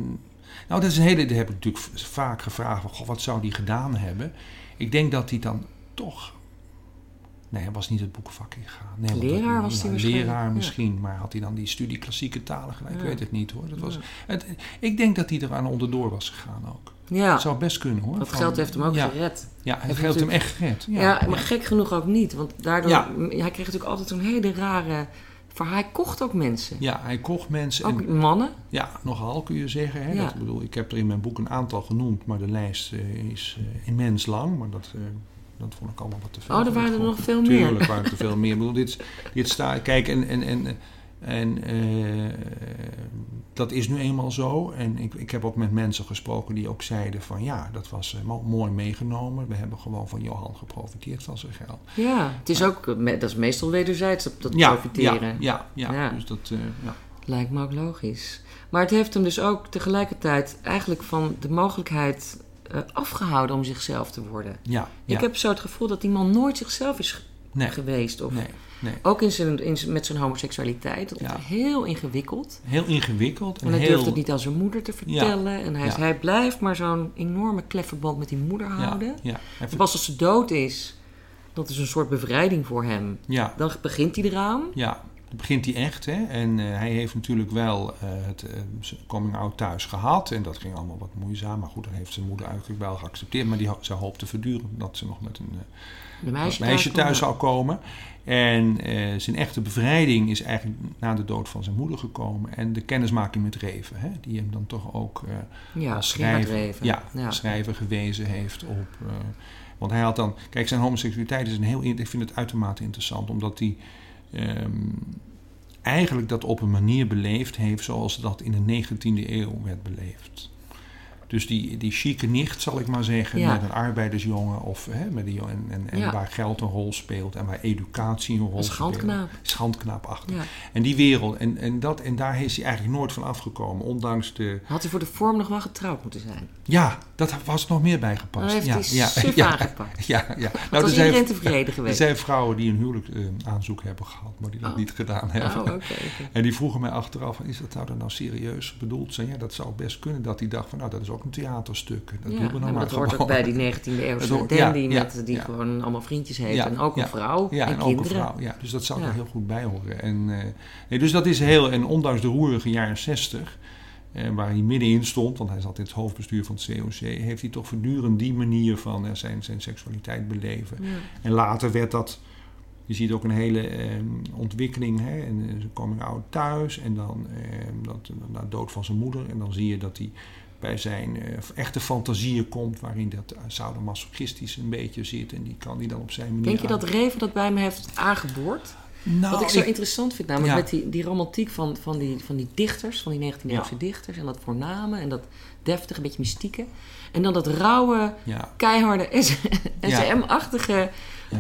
nou, dat is een hele... Dat heb ik natuurlijk vaak gevraagd. Goh, wat zou hij gedaan hebben? Ik denk dat hij dan toch... Nee, hij was niet het boekenvak ingegaan. Nee, Leraar dat- was hij ja, waarschijnlijk, Leraar ja. misschien. Maar had hij dan die studie klassieke talen gedaan? Ik weet het niet hoor. Dat was, het, ik denk dat hij er aan onderdoor was gegaan ook. Ja, Dat zou best kunnen hoor. dat Van- geld heeft hem ook ja, gered. Ja, het geld hem echt gered. Ja, maar gek genoeg ook niet. Want daardoor, Ja. hij kreeg natuurlijk altijd zo'n hele rare... Voor hij kocht ook mensen. Ja, hij kocht mensen. Ook en, mannen. ja, nogal kun je zeggen. Hè? Ja. Dat, ik bedoel, ik heb er in mijn boek een aantal genoemd, maar de lijst eh, is eh, immens lang. Maar dat, eh, dat vond ik allemaal wat te veel. Oh, er waren er nog veel meer. Tuurlijk waren er te veel meer. Ik bedoel, dit, dit staat. Kijk, en, en, en, en eh, dat is nu eenmaal zo. En ik, ik heb ook met mensen gesproken die ook zeiden: van ja, dat was eh, mo- mooi meegenomen. We hebben gewoon van Johan geprofiteerd van zijn geld. Ja, het is ook, eh, dat is meestal wederzijds, dat, Ja, profiteren. ja, ja, ja, Ja. Dus dat, ja. Lijkt me ook logisch. Maar het heeft hem dus ook tegelijkertijd eigenlijk van de mogelijkheid eh, afgehouden om zichzelf te worden. ja, ja. Ik heb zo het gevoel dat die man nooit zichzelf is nee, geweest. Of nee. nee. Ook in zijn, in zijn- met zijn homoseksualiteit. Dat Ja. was heel ingewikkeld. Heel ingewikkeld. En En hij heel, durfde het niet aan zijn moeder te vertellen. En hij, hij blijft maar zo'n enorme kleffe band met die moeder houden. Ja, En pas als ze dood is, dat is een soort bevrijding voor hem. ja, Dan begint hij eraan. Ja, begint hij echt. Hè? En eh, hij heeft natuurlijk wel eh, het eh, zijn coming-out thuis gehad. En dat ging allemaal wat moeizaam. Maar goed, daar heeft zijn moeder eigenlijk wel geaccepteerd. Maar die, ze hoopte voortdurend dat ze nog met een meisje, meisje thuis zou komen. En zijn echte bevrijding is eigenlijk na de dood van zijn moeder gekomen. En de kennismaking met Reven. Hè? Die hem dan toch ook Ja, als schrijver, ja, Ja. schrijver gewezen heeft op. want hij had dan. Kijk, zijn homoseksualiteit is een heel. Ik vind het uitermate interessant, omdat hij. Ehm, eigenlijk dat op een manier beleefd heeft zoals dat in de 19e eeuw werd beleefd. Dus die, die chique nicht, zal ik maar zeggen, Ja. met een arbeidersjongen of hè, met die, en, en, en Ja. waar geld een rol speelt en waar educatie een rol Een speelt. schandknaap. Schandknaapachtig. Ja. En die wereld, en, en, dat, en daar is hij eigenlijk nooit van afgekomen, ondanks de, Had hij voor de vorm nog wel getrouwd moeten zijn. ja, dat was nog meer bijgepast. Dan heeft ja, hij ja, aangepakt. ja, ja. Nou, er zijn, tevreden er geweest. zijn vrouwen die een huwelijk eh, aanzoek hebben gehad, maar die dat Oh. niet gedaan hebben. Oh. En die vroegen mij achteraf, is dat nou dan nou serieus bedoeld? Zei, ja, dat zou best kunnen. Dat die dacht van, nou, dat is ook een theaterstuk. Dat Ja, doen we nou, maar dat hoort ook bij die 19e Dat eeuwse dandy ja, met, die gewoon allemaal vriendjes heeft. En ook een vrouw en, en, ook een kinderen. vrouw. Ja, dus dat zou er heel goed bij horen. En, eh, nee, dus dat is heel, en ondanks de roerige jaren 60, eh, waar hij middenin stond, want hij zat in het hoofdbestuur van het COC, heeft hij toch voortdurend die manier van eh, zijn, zijn seksualiteit beleven. En later werd dat, je ziet ook een hele eh, ontwikkeling, hè, en zijn coming out thuis, en dan eh, dat, na de dood van zijn moeder, en dan zie je dat hij bij zijn eh, echte fantasieën komt, waarin dat uh, sadomasochistisch een beetje zit, en die kan hij dan op zijn manier Denk je dat Reven dat bij hem heeft aangeboord? Nou, Wat ik zo ik- interessant vind, namelijk Ja. met die, die romantiek van, van, die, van die dichters, van die 19e-eeuwse Ja. dichters, en dat voorname en dat deftige, een beetje mystieke. En dan dat rauwe, ja, keiharde. SM-achtige,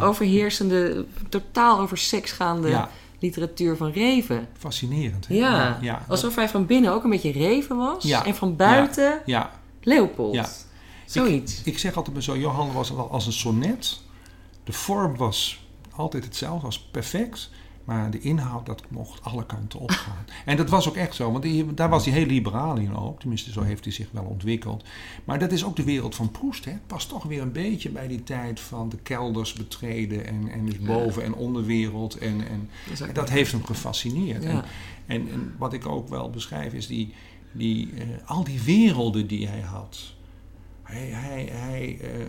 overheersende, totaal over seks gaande literatuur van Reven. fascinerend. Hè? Ja, ja, alsof hij van binnen ook een beetje Reven was Ja. en van buiten ja. Leopold. Ja. Zoiets. Ik zeg altijd maar zo, Johan was als een sonnet. De vorm was altijd hetzelfde, was perfect. Maar de inhoud, dat mocht alle kanten opgaan. en dat was ook echt zo, want die, daar was hij heel liberaal in ook. Tenminste, zo heeft hij zich wel ontwikkeld. Maar dat is ook de wereld van Proest. Hè. Het past toch weer een beetje bij die tijd van de kelders betreden. En, en dus boven- en onderwereld. En, en dat heeft hem gefascineerd. Ja. En, en, en wat ik ook wel beschrijf is die, die, eh, al die werelden die hij had. Hij, hij, hij eh,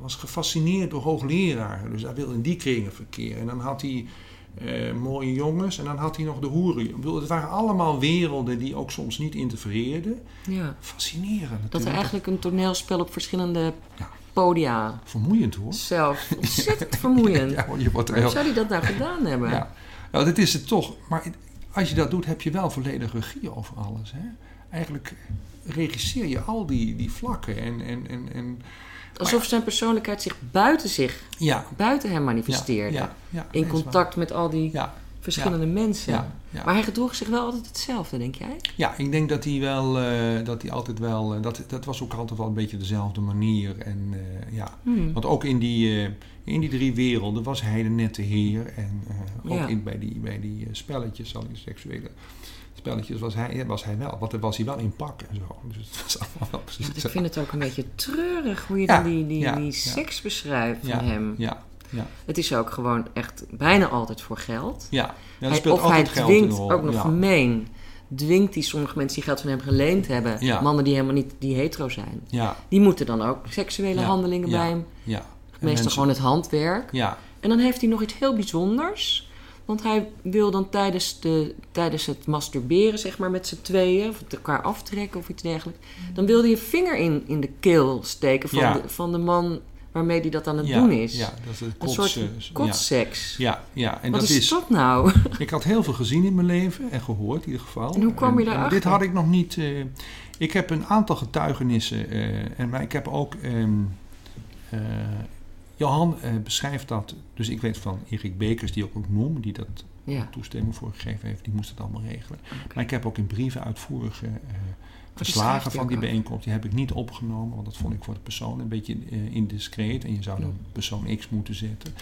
was gefascineerd door hoogleraren. Dus hij wilde in die kringen verkeren. En dan had hij eh, mooie jongens en dan had hij nog de hoeren. Ik bedoel, Het waren allemaal werelden die ook soms niet interfereerden. Ja. Fascinerend Dat er eigenlijk een toneelspel op verschillende Ja. podia Vermoeiend hoor. zelf ontzettend vermoeiend. Ja, hoor, je wordt er Hoe zou hij dat nou gedaan hebben? Ja. Nou, dat is het toch. Maar als je dat doet, heb je wel volledig regie over alles. Hè? Eigenlijk regisseer je al die, die vlakken. En, en, en, en, Alsof zijn persoonlijkheid zich buiten zich, buiten hem manifesteerde. in contact met al die verschillende mensen. Maar hij gedroeg zich wel altijd hetzelfde, denk jij? Ja, ik denk dat hij wel, eh, dat hij altijd wel, eh, dat, dat was ook altijd wel een beetje dezelfde manier. En eh, ja, Hmm. want ook in die, in die drie werelden was hij de nette heer. En ook in, bij die, bij die spelletjes, al die seksuele spelletjes, was hij, was hij wel. Want dan was hij wel in pak en zo. Dus het was allemaal wel precies Ja, ik vind het ook een beetje treurig hoe je Ja, dan die, die, ja, die seks beschrijft van hem. Ja, ja, Het is ook gewoon echt bijna altijd voor geld. ja. ja Hij- speelt of hij altijd geld in dwingt, ook nog gemeen, dwingt die sommige mensen die geld van hem geleend hebben, mannen die helemaal niet die hetero zijn, Ja, die moeten dan ook seksuele handelingen bij hem. ja. En Meestal mensen- gewoon het handwerk. Ja, En dan heeft hij nog iets heel bijzonders. Want hij wil dan tijdens, de, tijdens het masturberen, zeg maar, met z'n tweeën, of het elkaar aftrekken of iets dergelijks. Dan wil hij je vinger in, in de keel steken van, Ja. de, van de man waarmee hij dat aan het ja, doen is. Ja, dat is een Een soort kotseks. Ja, ja, en Wat dat is, is, dat nou? Ik had heel veel gezien in mijn leven en gehoord in ieder geval. En hoe kwam je daarachter? Dit had ik nog niet. eh, ik heb een aantal getuigenissen. eh, en maar ik heb ook. ehm, eh, Johan eh, beschrijft dat. Dus ik weet van Erik Bekers, die ik ook noem, die dat Ja. toestemming voor gegeven heeft. Die moest het allemaal regelen. Maar ik heb ook in brieven uitvoerige eh, verslagen van ook die bijeenkomst. Die heb ik niet opgenomen, want dat vond ik voor de persoon een beetje eh, indiscreet. En je zou dan persoon X moeten zetten.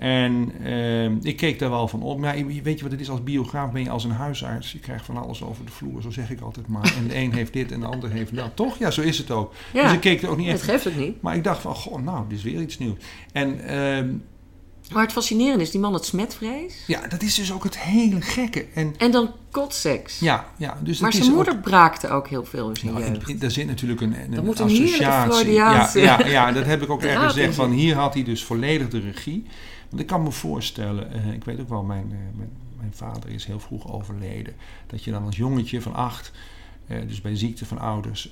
En ehm, ik keek daar wel van op. Maar ja, weet je wat het is? Als biograaf ben je als een huisarts. Je krijgt van alles over de vloer, zo zeg ik altijd maar. En de een heeft dit en de ander heeft dat. Toch? Ja, zo is het ook. Ja, dus ik keek er ook niet het echt... geeft ook niet. Maar ik dacht van, goh, nou, dit is weer iets nieuws. En ehm, Maar het fascinerende is, die man had smetvrees. ja, dat is dus ook het hele gekke. En En dan kotseks. ja, ja dus maar dat zijn moeder ook... braakte ook heel veel in zijn Nou, daar zit natuurlijk een, een, Dat een moet een heerlijke associatie. Ja, ja, ja, dat heb ik ook ergens gezegd. Van hier had hij dus volledig de regie. Want ik kan me voorstellen, eh, ik weet ook wel, mijn, eh, mijn, mijn vader is heel vroeg overleden. Dat je dan als jongetje van acht, eh, dus bij ziekte van ouders,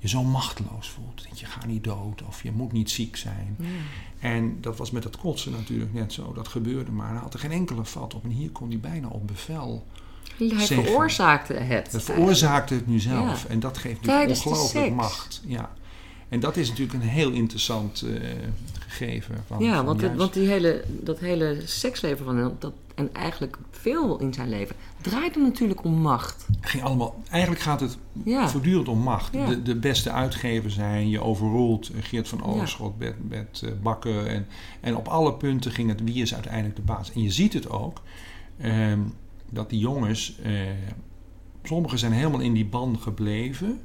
je zo machteloos voelt. Dat je gaat niet dood of je moet niet ziek zijn. Ja. En dat was met dat kotsen natuurlijk net zo. Dat gebeurde maar. Hij had er geen enkele vat op. En hier kon hij bijna op bevel. Hij Zeggen. veroorzaakte het. Dat veroorzaakte het nu zelf. Ja. En dat geeft natuurlijk Tijdens ongelooflijk macht. Ja. En dat is natuurlijk een heel interessant eh, gegeven. Van, Ja, van want, juist- want die hele, dat hele seksleven van hem, dat, en eigenlijk veel in zijn leven, draaide natuurlijk om macht. ging allemaal, eigenlijk gaat het Ja, voortdurend om macht. Ja. De, de beste uitgever zijn, je overroelt eh, Geert van Oorschot, Bert, Bert eh, Bakker. En, en op alle punten ging het wie is uiteindelijk de baas. En je ziet het ook, ehm, dat die jongens, eh, sommigen zijn helemaal in die ban gebleven.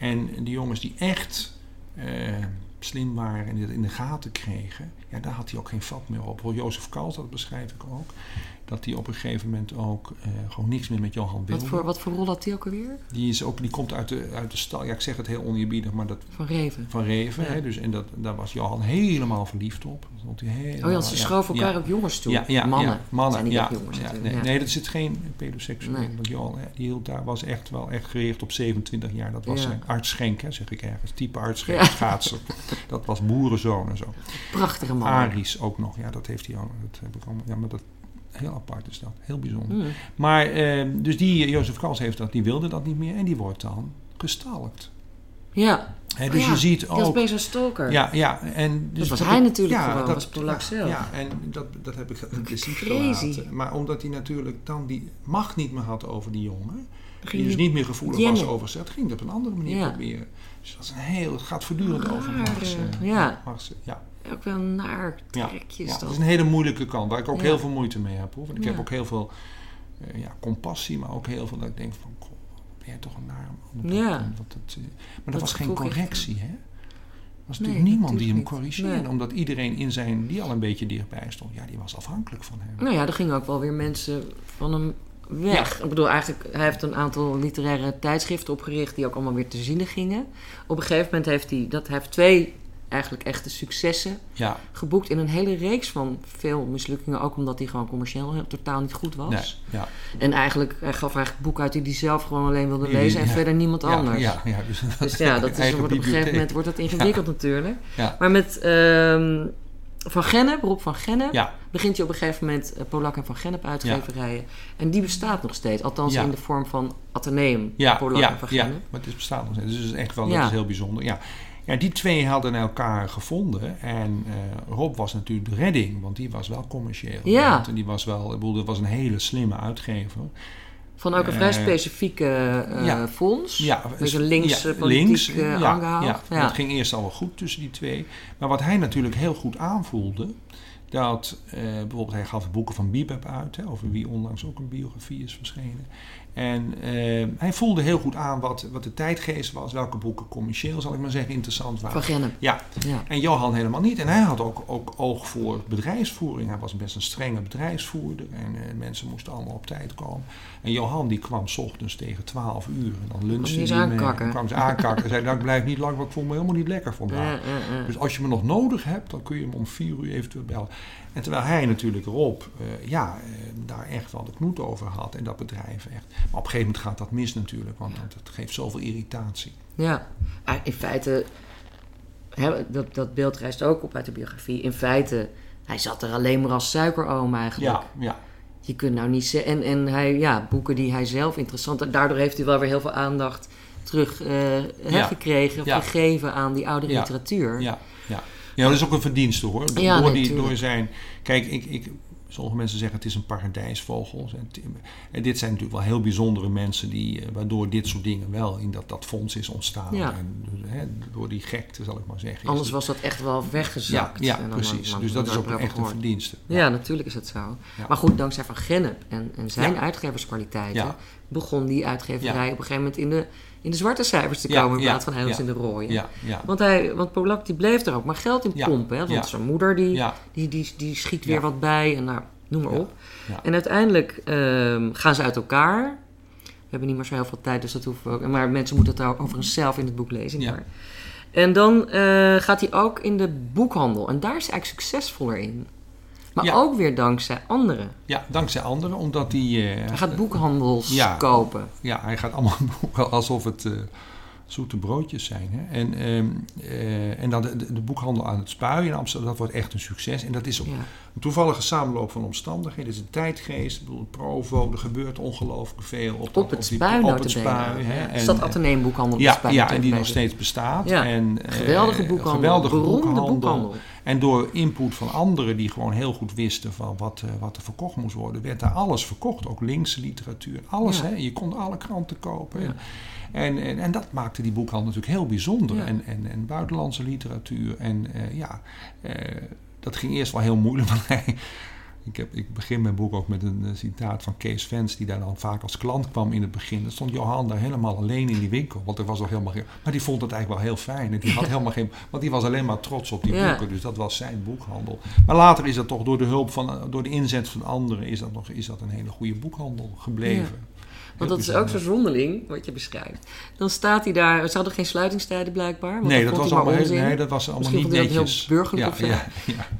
En die jongens die echt eh, slim waren en die dat in de gaten kregen, ja, daar had hij ook geen vat meer op. Jozef Kals, dat beschrijf ik ook, dat hij op een gegeven moment ook eh, gewoon niks meer met Johan wilde. wat voor, wat voor rol had hij ook alweer? Die, is ook, die komt uit de, uit de stal. Ja, ik zeg het heel oneerbiedig, maar dat Van Reven. van Reven. Ja. Hè, dus, en dat, daar was Johan helemaal verliefd op. Dat vond hij helemaal, Oh ja, ze schoven elkaar ook jongens toe. Ja, ja, mannen. mannen. zijn ja, jongens nee, nee, dat zit geen pedoseksueel. Nee. Want Johan, die hield daar was echt wel echt gericht op 27 jaar. Dat was zijn artschenk, hè, zeg ik ergens. Type artschenk, Ja. schaatser. Dat was boerenzoon en zo. Prachtige man. Aries ook nog. Ja, dat heeft hij ook. Dat heb ik allemaal. Ja, maar dat heel apart is dat. Heel bijzonder. Mm. Maar, eh, dus die, Jozef Kals heeft dat, die wilde dat niet meer en die wordt dan gestalkt. Ja, dus Oh ja, je ziet was ook... bezig stalker. Ja, ja, en dus was heb hij natuurlijk gewoon, was Polak ja, zelf. Ja, en dat, dat heb ik impliciet Crazy. gelaten. Maar omdat hij natuurlijk dan die macht niet meer had over die jongen, die dus niet meer gevoelig was over zet, ging het op een andere manier Ja. proberen. Dus dat is een heel, het gaat voortdurend over Rare, macht. eh, ja. ja. Ook wel naar trekjes. ja, dat dat. is een hele moeilijke kant, waar ik ook Ja. heel veel moeite mee heb. Hoor. Want ik heb ook heel veel eh, ja, compassie, maar ook heel veel dat ik denk van, goh, ben jij toch een naar. Ja. Eh, maar dat, Dat was geen correctie, hè? Er was Nee, natuurlijk niemand die hem niet. corrigeerde. Nee. Omdat iedereen in zijn, die al een beetje dichtbij stond, ja, die was afhankelijk van hem. Nou ja, er gingen ook wel weer mensen van hem weg. Ik bedoel, eigenlijk, hij heeft een aantal literaire tijdschriften opgericht die ook allemaal weer te zielen gingen. Op een gegeven moment heeft hij, dat, hij heeft twee eigenlijk echte successen Ja, geboekt in een hele reeks van veel mislukkingen. Ook omdat hij gewoon commercieel totaal niet goed was. nee, ja. En eigenlijk, hij gaf eigenlijk boeken uit die hij zelf gewoon alleen wilde lezen en ja. verder niemand ja, anders. Ja, ja, dus, Dus ja, dat is, wordt op een gegeven moment wordt dat ingewikkeld natuurlijk. Ja, Maar met ehm, Van Gennep, Rob van Gennep, ja, begint hij op een gegeven moment eh, Polak en Van Gennep uitgeverijen. En die bestaat nog steeds, althans Ja. in de vorm van Atheneum, ja, Polak ja, en Van ja, Gennep. maar het is bestaat nog steeds. Dus het is echt wel, Ja. dat is heel bijzonder. Ja. Ja, die twee hadden elkaar gevonden. En eh, Rob was natuurlijk de redding, want die was wel commercieel. Ja. En die was wel, ik bedoel, dat was een hele slimme uitgever. Van ook een vrij Eh, specifieke eh, ja. fonds. Ja, Een beetje links, ja, links, eh, ja, aangehaald. Ja, Ja. dat ging eerst al wel goed tussen die twee. Maar wat hij natuurlijk heel goed aanvoelde, dat bijvoorbeeld hij gaf boeken van Bibeb uit, hè, over wie onlangs ook een biografie is verschenen. En eh, hij voelde heel goed aan wat, wat de tijdgeest was, welke boeken commercieel, zal ik maar zeggen, interessant waren. Van. Ja, Ja. en Johan helemaal niet. En hij had ook, ook oog voor bedrijfsvoering. Hij was best een strenge bedrijfsvoerder. En eh, mensen moesten allemaal op tijd komen. En Johan die kwam s ochtends tegen 12 uur. En dan lunchte hij mee. aankakken. Kwam ze aankakken. en zei, nou ik blijf niet lang, want ik voel me helemaal niet lekker vandaag. Ja, ja, ja. Dus als je me nog nodig hebt, dan kun je hem om vier uur eventueel bellen. En terwijl hij natuurlijk Rob, eh, ja, eh, daar echt wel de knoet over had. En dat bedrijf echt. Maar op een gegeven moment gaat dat mis natuurlijk. Want dat, dat geeft zoveel irritatie. Ja, Maar in feite, hè, dat, dat beeld rijst ook op uit de biografie. In feite, hij zat er alleen maar als suikeroom eigenlijk. Ja, ja. Je kunt nou niet zeggen. En, en hij, ja, boeken die hij zelf interessant. Daardoor heeft hij wel weer heel veel aandacht terug Ja. gekregen, Ja. gegeven aan die oude Ja. literatuur. Ja, ja. ja, dat is ook een verdienste hoor. Ja, door, die, door zijn. Kijk, ik, ik, sommige mensen zeggen het is een paradijsvogel. En dit zijn natuurlijk wel heel bijzondere mensen die, eh, waardoor dit soort dingen wel in dat, dat fonds is ontstaan. Ja. En, dus, hè, door die gekte, zal ik maar zeggen. Anders het- was dat echt wel ja, weggezakt. ja, En dan- precies. dus dat is ook echt een verdienste. Ja, natuurlijk is het zo. Ja. Maar goed, dankzij Van Gennep en, en zijn Ja. uitgeverskwaliteiten Ja. begon die uitgeverij Ja. op een gegeven moment in de, in de zwarte cijfers te komen in plaats van ja. in de rode. Want, hij, want Polak die bleef er ook maar geld in pompen. Hè? Want zijn moeder die, die, die, die schiet weer wat bij en nou, noem maar op. En uiteindelijk ehm, gaan ze uit elkaar. We hebben niet meer zo heel veel tijd, dus dat hoeven we ook. Maar mensen moeten het overigens zelf in het boek lezen. Ja. Maar. En dan eh, gaat hij ook in de boekhandel. En daar is hij eigenlijk succesvoller in. Maar Ja. ook weer dankzij anderen. ja, dankzij anderen, omdat die... eh, Hij gaat boekhandels Ja. kopen. Ja, hij gaat allemaal boeken alsof het eh, zoete broodjes zijn. Hè? En, ehm, eh, en dan de, de, de boekhandel aan het Spui in Amsterdam, dat wordt echt een succes. En dat is op Ja. een toevallige samenloop van omstandigheden. Het is een tijdgeest, ik bedoel, Provo, er gebeurt ongelooflijk veel. Op, Op het die- spui, op het notabene. spui. Hè? En, Stad Atheneum boekhandel. op ja, het spui, ja, en die nog steeds bestaat. Ja. En, eh, Geweldige boekhandel. geweldige boekhandel. boekhandel. En door input van anderen die gewoon heel goed wisten van wat, eh, wat er verkocht moest worden, werd daar alles verkocht. Ook linkse literatuur. Alles, Ja. hè. Je kon alle kranten kopen. Ja. En, en, en, dat maakte die boekhandel natuurlijk heel bijzonder. Ja. En, en, en buitenlandse literatuur. En eh, ja, eh, dat ging eerst wel heel moeilijk. Hij, ik, heb, ik begin mijn boek ook met een eh, citaat van Kees Vens, die daar dan vaak als klant kwam in het begin. Dan stond Johan daar helemaal alleen in die winkel, want er was nog helemaal geen. Maar die vond het eigenlijk wel heel fijn. En die had helemaal geen. Want die was alleen maar trots op die Ja. boeken, dus dat was zijn boekhandel. Maar later is dat toch door de hulp van, door de inzet van anderen, is dat, nog, is dat een hele goede boekhandel gebleven. Want dat is ook zo zonderling, wat je beschrijft. Dan staat hij daar... Ze hadden geen sluitingstijden blijkbaar. Want Nee, dat was maar allemaal, heel- nee, dat was allemaal Misschien niet netjes. heel burgerlijk ja.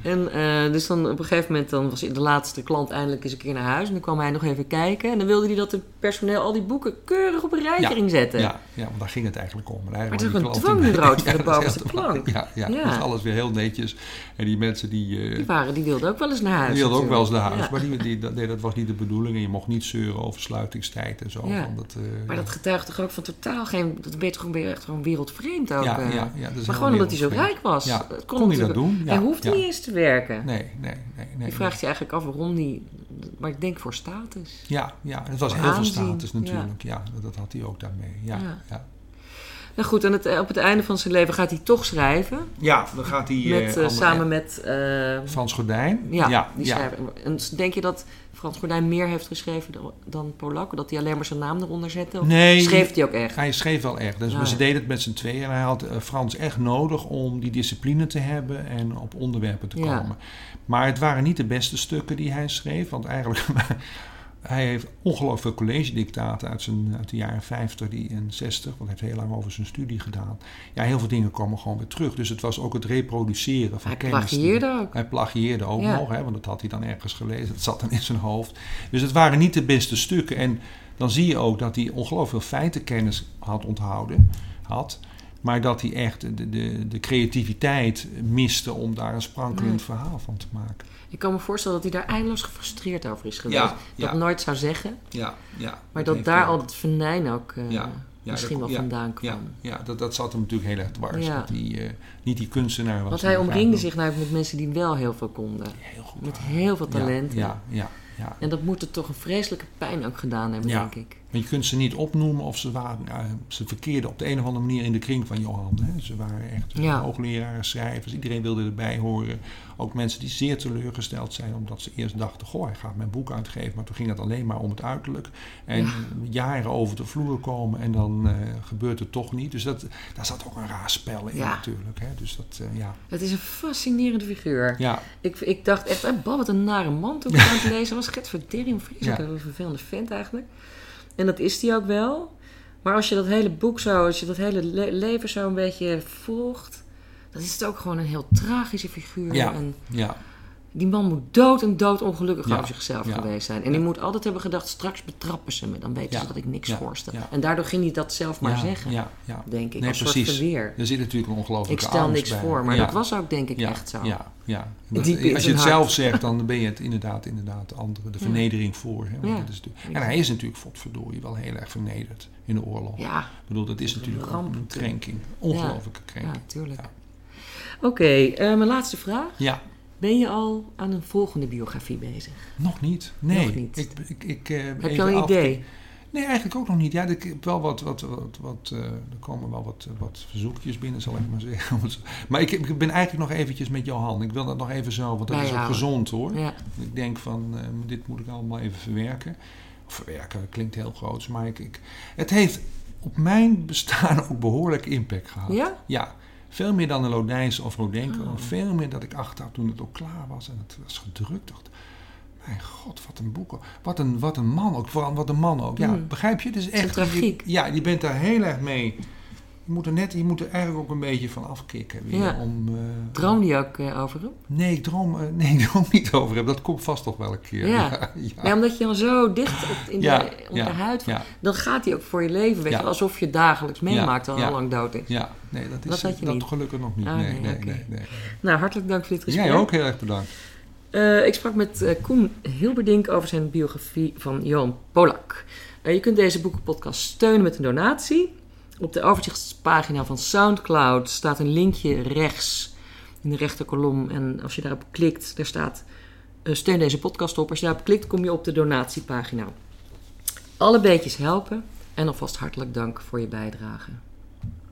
En eh, dus dan op een gegeven moment dan was de laatste klant eindelijk eens een keer naar huis. En dan kwam hij nog even kijken. En dan wilde hij dat het personeel al die boeken keurig op een rijtje ging zetten. Ja, ja, want daar ging het eigenlijk om. En eigenlijk Maar het is een dwangbureau voor de bovenste plank. Ja, ja, dus alles weer heel netjes. En die mensen die... eh, Die, waren, die wilden ook wel eens naar huis. die wilden ook wel eens naar huis. Maar die, die, dat, nee, dat was niet de bedoeling. En je mocht niet zeuren over sluitingstijd en zo. Ja. Van dat, eh, Maar dat getuigt toch ook van totaal geen... Dat ben je toch weer echt gewoon wereldvreemd ook. ja, eh. ja, ja, maar gewoon omdat hij zo rijk was. Ja, Dat kon hij dat doen? Ja, hij hoefde ja. niet eens te werken. Nee, nee, nee. nee je vraagt je eigenlijk af waarom die... Maar ik denk voor status. Ja, ja, het was Voor heel veel status natuurlijk. Ja, dat, had hij ook daarmee. Ja, Ja. ja. ja. Nou goed, en het, op het einde van zijn leven gaat hij toch schrijven. dan gaat hij... met, eh, eh, samen met... eh, Frans Gordijn. ja, ja, die ja. En denk je dat Frans Gordijn meer heeft geschreven dan, Polak? Dat hij alleen maar zijn naam eronder zette? Of Nee. schreef hij ook echt? Hij schreef wel echt. Dus Ja. maar ze deden het met z'n tweeën. En hij had eh, Frans echt nodig om die discipline te hebben en op onderwerpen te Ja. komen. Maar het waren niet de beste stukken die hij schreef. Want eigenlijk, hij heeft ongelooflijk veel college-dictaten uit, zijn, uit de jaren 50 die, en 60. Want hij heeft heel lang over zijn studie gedaan. Ja, heel veel dingen komen gewoon weer terug. Dus het was ook het reproduceren van Hij kennis. die- plagieerde ook. hij plagieerde ook Ja. nog, hè, want dat had hij dan ergens gelezen. Dat zat dan in zijn hoofd. Dus het waren niet de beste stukken. En dan zie je ook dat hij ongelooflijk veel feitenkennis had onthouden. Had, maar dat hij echt de, de, de creativiteit miste om daar een sprankelend Nee. verhaal van te maken. Ik kan me voorstellen dat hij daar eindeloos gefrustreerd over is geweest. Ja, Dat nooit zou zeggen. Ja, ja. Maar dat daar al het venijn ook eh, Ja, misschien dat- wel vandaan kwam. ja dat, dat zat hem natuurlijk heel erg dwars. Dat hij eh, niet die kunstenaar was. Want hij omringde zich namelijk met mensen die wel heel veel konden. heel goed Met heel veel Ja, talenten. Ja, ja, ja. En dat moet er toch een vreselijke pijn ook gedaan hebben, denk ik. Maar je kunt ze niet opnoemen of ze, waren, ze verkeerden op de een of andere manier in de kring van Johan. Hè. Ze waren echt Ja. hoogleraren, schrijvers, iedereen wilde erbij horen. Ook mensen die zeer teleurgesteld zijn omdat ze eerst dachten, goh, hij gaat mijn boek uitgeven. Maar toen ging het alleen maar om het uiterlijk. En Ja. jaren over de vloer komen en dan eh, gebeurt het toch niet. Dus dat, daar zat ook een raar spel in Ja. natuurlijk. Hè. Dus dat, eh, ja. Het is een fascinerende figuur. Ja, Ik, ik dacht echt, eh, bah, wat een nare man toen ik aan het lezen was. Get verdering, vreselijk. Ja. Een vervelende vent eigenlijk. En dat is hij ook wel. Maar als je dat hele boek zo, als je dat hele le- leven zo een beetje volgt... dan is het ook gewoon een heel tragische figuur. Ja. En ja, die man moet dood en dood ongelukkig Ja. over zichzelf Ja. geweest zijn. En die moet altijd hebben gedacht, straks betrappen ze me. Dan weten ze dat ik niks voorstel. En daardoor ging hij dat zelf maar zeggen, Ja, ja. denk ik. Nee, als precies. soort. Er zit natuurlijk een Ik ongelooflijke stel angst niks bij. voor, maar dat was ook denk ik echt zo. Ja, ja. Dat- als je het zelf zegt, dan ben je het inderdaad, inderdaad de andere, de vernedering voor. Hè? Want Ja. dat is natuurlijk- en hij is natuurlijk, verdorie, wel heel erg vernederd in de oorlog. Ja, Ik bedoel, dat is natuurlijk ramp een natuurlijk. krenking. Ongelooflijke ja, krenking. tuurlijk. Ja. Oké, eh, mijn laatste vraag. Ja, Ben je al aan een volgende biografie bezig? Nog niet. Nee. Nog niet. Ik, ik, ik, eh, Heb je al een af- idee? Nee, eigenlijk ook nog niet. Ja, ik heb wel wat, wat, wat, wat eh, er komen wel wat, wat verzoekjes binnen, zal ik maar zeggen. Maar ik, ik ben eigenlijk nog eventjes met Johan. Ik wil dat nog even zo, want dat is ook gezond hoor. Ja. Ik denk van, eh, dit moet ik allemaal even verwerken. Of verwerken, klinkt heel groots, maar ik, ik, het heeft op mijn bestaan ook behoorlijk impact gehad. Ja? Ja, veel meer dan een Lodijns of Rodenko. Oh. Veel meer dat ik achteraf toen het ook klaar was en het was gedrukt, dacht... Mijn god, wat een boek. Wat een, wat een man ook. Vooral wat een man ook. Ja, Mm. begrijp je? Het is echt... tragiek. Je, ja, je bent daar heel erg mee... Je moet er net, je moet er eigenlijk ook een beetje van afkicken. Weer, Ja. om, eh, Droom je ook eh, over hem? Nee, ik droom, eh, nee, ik droom niet over hem. Dat komt vast toch wel een keer. Ja. ja. Nee, omdat je dan zo dicht op, in Ja, de, op ja, de huid... ja. Dan gaat hij ook voor je leven, weet Ja. je, alsof je dagelijks meemaakt Ja, al ja. lang dood is. Ja, nee, dat is Dat dat gelukkig nog niet. Ah, nee, nee, nee, nee, nee. Nou, hartelijk dank voor dit gesprek. Jij ook heel erg bedankt. Ik sprak met Koen Hilberdink over zijn biografie van Johan Polak. Je kunt deze boekenpodcast steunen met een donatie. Op de overzichtspagina van Soundcloud staat een linkje rechts in de rechterkolom. En als je daarop klikt, daar staat eh, steun deze podcast op. Als je daarop klikt, kom je op de donatiepagina. Alle beetjes helpen en alvast hartelijk dank voor je bijdrage.